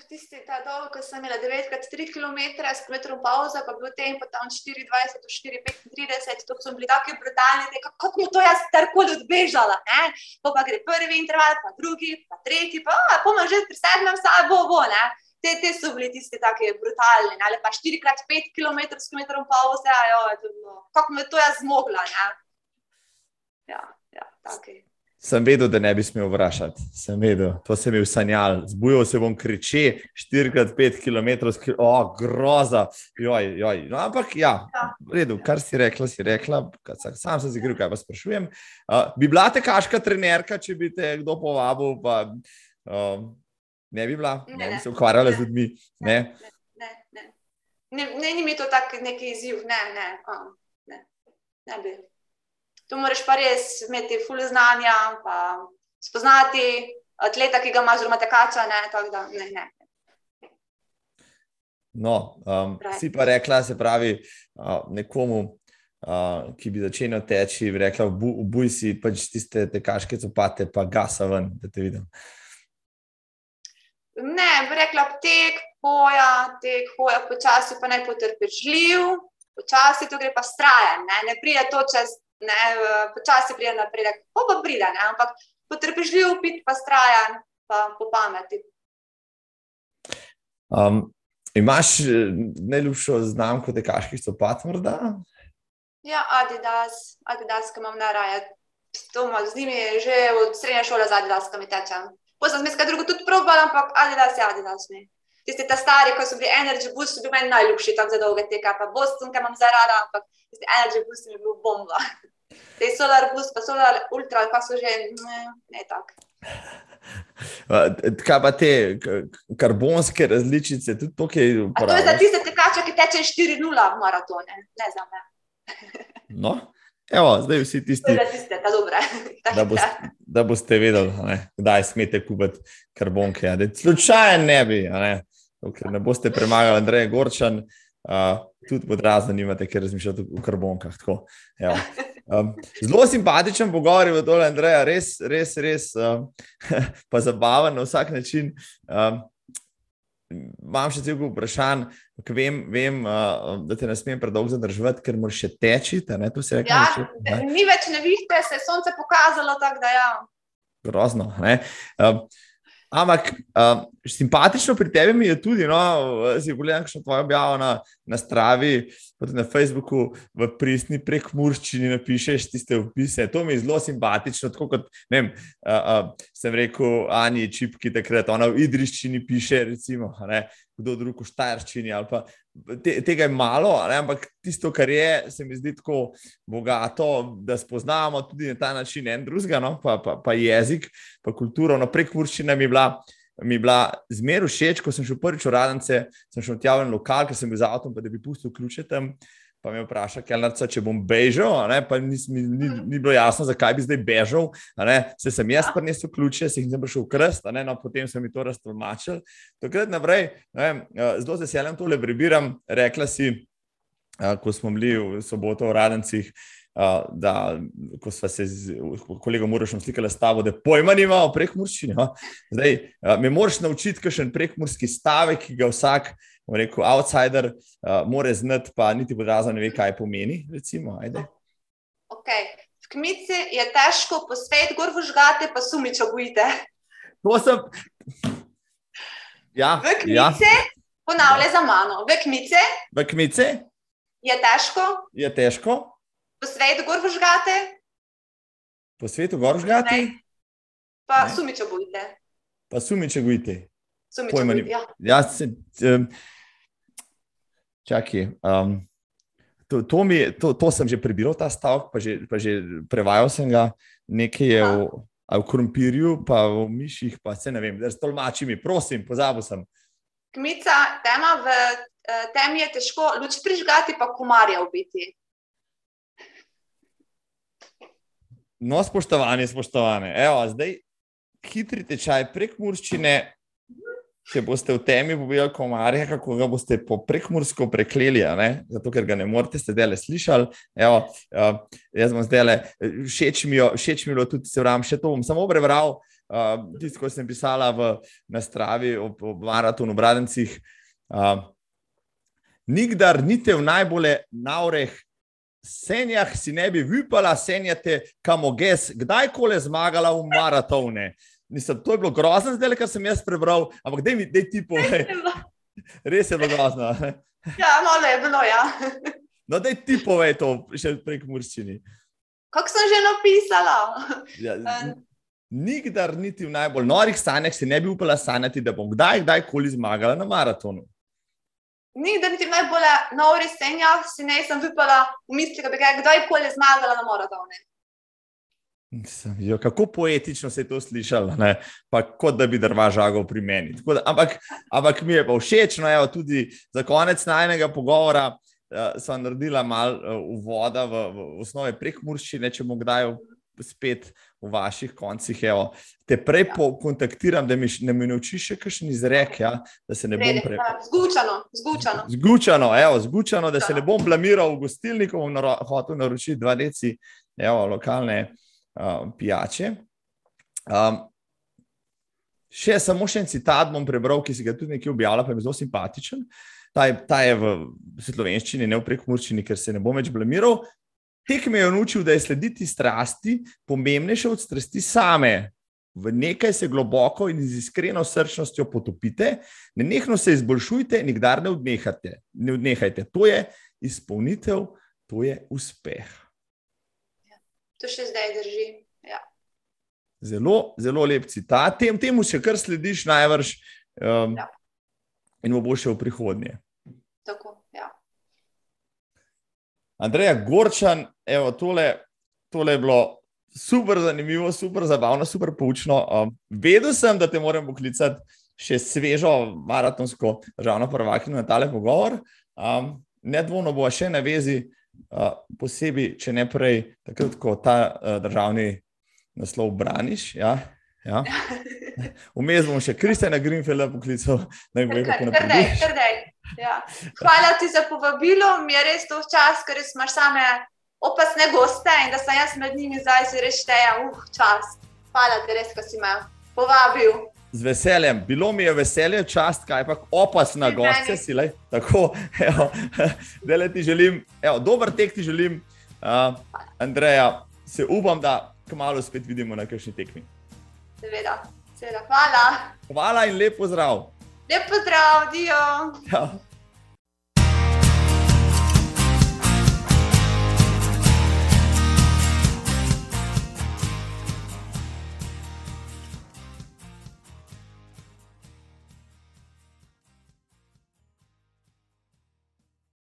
tisti ta dolg, ko sem imela 9x3 km, s km pauza, pa bil tem pa tam 24 do 4,35, to so bili tako brutalni, da kako mi to jaz karkoli odbežala. Ne? Pa, gre prvi interval, pa drugi, pa tretji, pa pa že pri sedmem sabo bo. Ne? Te, te so bili tisti taki brutalni, ali pa 4x5 km s km pauze, ajo, kako mi to jaz zmogla. Ne? Ja, ja, tako je. Sem vedel, da ne bi smel vprašati. Sem vedel, to se mi je sanjal. Zbujal se bom kriče, 4x5 km, oh, groza. Joj, joj. No, ampak ja, v redu, kar si rekla, si rekla. Sam sem si rekel, kaj pa sprašujem. Uh, bi bila te kaška trenerka, če bi te kdo povabil, pa uh, ne bi bila, ne, ne bi se ukvarjala z ljudmi. Ne, ne, ne. Ne, ne, ni mi to tak neki izziv, ne, ne, um, ne, ne bi tu moraš pa res imeti ful znanja, pa spoznati atleta, ki ga imaš, zelo tekača. Ne, da, ne, ne. No, um, si pa rekla, se pravi, uh, nekomu, uh, ki bi začel teči, bi rekla, obuj si pač tiste tekaške copate, pa gasa ven, da te vidim. Ne, bi rekla, tek, hoja, tek, hoja, počasi pa naj potrpežljiv, počasi to gre pa strajen, ne, ne pride to čez počasi pride napredek, pa pa pride, ne? ampak potrpežljiv, pit pa strajan, pa po pameti. Um, imaš eh, najljubšo znamko tekaških copat, morda? Ja, Adidas, Adidas, ki imam najraje. Z njimi je že od srednje šole za Adidas, ki mi tečem. Potem sem nekaj drugo tudi probal, ampak Adidas je Adidas. Ne. Tisti ta stari, ko so bili Energy Boost, so bili meni najljubši tam za dolge teka, pa Boston, ki imam zarada, ampak tisti Energy Boost mi je bil bomba. Te solar boost, pa solar ultra, pa so že ne, ne tako. Kaj pa te karbonske različice, tudi tukaj uporabljajo? To je za tiste tekače, ki teče 4-0 v maratone, ne za me. No, evo, zdaj vsi tisti. To je za tiste, ta dobre. Da, boste, da boste vedeli, ne, kdaj smete kupiti karbonke. Slučajno ne bi, ne, ne boste premagali Andreja Gorčan, uh, tudi podrazno nimate, ker razmišljate o karbonkah. Tako, Um, zelo simpatičen pogovor je to, Andrej, res, res, res um, pa zabaven na vsak način. Um, imam še cel kup vprašanj, vem, vem uh, da te ne smem predolgo zadržati, ker moraš še teči. Rekel, ja, še, ni več nevihte, se je sonce pokazalo tako, da. Ja. Grozno. Um, Ampak uh, simpatično pri tebi je tudi, no, si pogledaj, kakšno tvoje objavo na, na Stravi, tudi na Facebooku, v pristni prek Murščini napišeš tiste opise. To mi je zelo simpatično, tako kot vem, uh, uh, sem rekel, Ani Čipki takrat, ona v Idriščini piše, recimo, ne, kdo drug v Štajerščini. Te, tega je malo, ne, ampak tisto, kar je, se mi zdi tako bogato, da spoznavamo tudi na ta način en drugega, no, pa, pa, pa jezik, pa kulturo. No, prek Murščine mi je bila. Mi je bila zmeraj všeč, ko sem šel prvič v Radence, sem šel tja v lokal, ker sem bil z avtom, pa da bi pustil ključe tam pa me vpraša, kelnerca, če bom bežal, pa ni, ni, ni, ni bilo jasno, zakaj bi zdaj bežal. Se sem jaz prinesel ključe, se jih nisem prišel krst, no, potem sem mi to raztolmačil. Takrat naprej, ne, eh, zelo se veselim tole prebiram. Rekla si, eh, ko smo bili v soboto v Radencih. Uh, da, ko smo se z kolegom Murašom slikali s tabo, da pojma nima o prekmurščini. No? Zdaj, uh, me moraš naučiti, kakšen prekmurski stavek, ki ga vsak rekel, outsider, uh, more znati, pa niti podrazno ne ve, kaj pomeni. Recimo, okay. V kmici je težko posvet, gor vžgate, pa sumičo bojite. To sem. Ja, v kmici, ja. ponavljaj za mano, v kmici. V kmici. Je težko. Je težko. Posvet, gor vžgate. Po svetu gor žgati? Pa sumičo bojite. Pa sumičo bojite. Pojma, ja. Ja, se, um, čakaj. Um, to, to, mi, to, to sem že prebral, ta stavek, pa, pa že prevajal sem ga, nekaj je v, v krompirju, pa v miših, pa se ne vem, da stolmači mi, prosim, pozabil sem. Kmica, tema v eh, temi je težko luč prižgati, pa komarja ubiti. No, spoštovani, spoštovani, evo, zdaj hitri tečaj prek Murščine, če boste v temi pobijali komarje, kako ga boste po prekmursko prekleli, zato ker ga ne morete, ste zdaj le slišali. Evo, uh, jaz bom zdaj le, všeč mi je bilo tudi, se vram, še to bom samo prebral, uh, tisto, ko sem pisala v Nastravi o, o maratonu v Bradencih. Uh, Nikdar nite v najbolje naureh senjah si ne bi vipala, senjate kamoges, kdajkoli zmagala v maratone. Nisem, to je bilo grozno, zdaj le, kar sem jaz prebral, ampak da mi ti povej. Res je bilo grozno. ja, malo je bilo, ja. no, da ti povej to še prek Murščini. Kako sem že napisala? ja, nikdar, niti v najbolj norih stanjih, se ne bi upala sanjati, da bom kdaj, kdajkoli zmagala na maratonu. Nikdar, niti v najbolj norih stanjih, si ne sem upala v misli, da bi kdajkoli zmagala na maratonu. Jo, kako poetično se je to slišalo, kot da bi drva žagal pri meni. Da, ampak, ampak mi je pa všeč, no, evo, tudi za konec najnega pogovora uh, sem naredila malo uh, uvoda v, v, osnove prekmurščine, če bom kdaj spet v vaših koncih. Evo, te prej ja. kontaktiram, da mi ne mi naučiš še kakšen izrek, ja, da se ne bom prej. Zgučano, zgučano. Zgučano, evo, zgučano, da se ne bom blamiral v gostilniku, bom naro, hotel naročiti dva deci evo, lokalne uh, pijače. Um, še samo še en citat bom prebral, ki si ga tudi nekaj objavila, pa je zelo simpatičen. Ta je, ta je v slovenščini, ne v prekomorščini, ker se ne bom več blamiral. Tek me je naučil, da je slediti strasti pomembnejše od strasti same. V nekaj se globoko in z iskreno srčnostjo potopite, ne nehno se izboljšujte, nikdar ne odnehajte. ne odnehajte. To je izpolnitev, to je uspeh. To še zdaj drži. Ja. Zelo, zelo lep citat. Tem, temu še kar slediš, najvrš, um, ja. in bo še v prihodnje. Tako, ja. Andreja Gorčan, evo, tole, tole je bilo super zanimivo, super zabavno, super poučno. Um, vedel sem, da te moram poklicati še svežo maratonsko državno prvakinjo na tale pogovor. Um, Nedvomno bo še na vezi posebej, če ne prej, takrat, ko ta uh, državni naslov braniš. Ja? Ja? Vmes bom še Kristjana Greenfielda poklical, da jim bo rekel, kako naprej. Ja. Hvala ti za povabilo, mi je res to čas, ker imaš same opasne goste in da sem jaz med njimi zdaj se rešteja, uh, čas. Hvala ti res, ko si me povabil. Z veseljem, bilo mi je veselje, čast, kaj pa opasna gostja si le. Tako, da le ti želim, evo, dober tek ti želim, uh, Andreja. Se upam, da kmalo spet vidimo na kakšni tekmi. Seveda, seveda, hvala. Hvala in lepo zdrav. Lepo zdrav, Dio. Ja.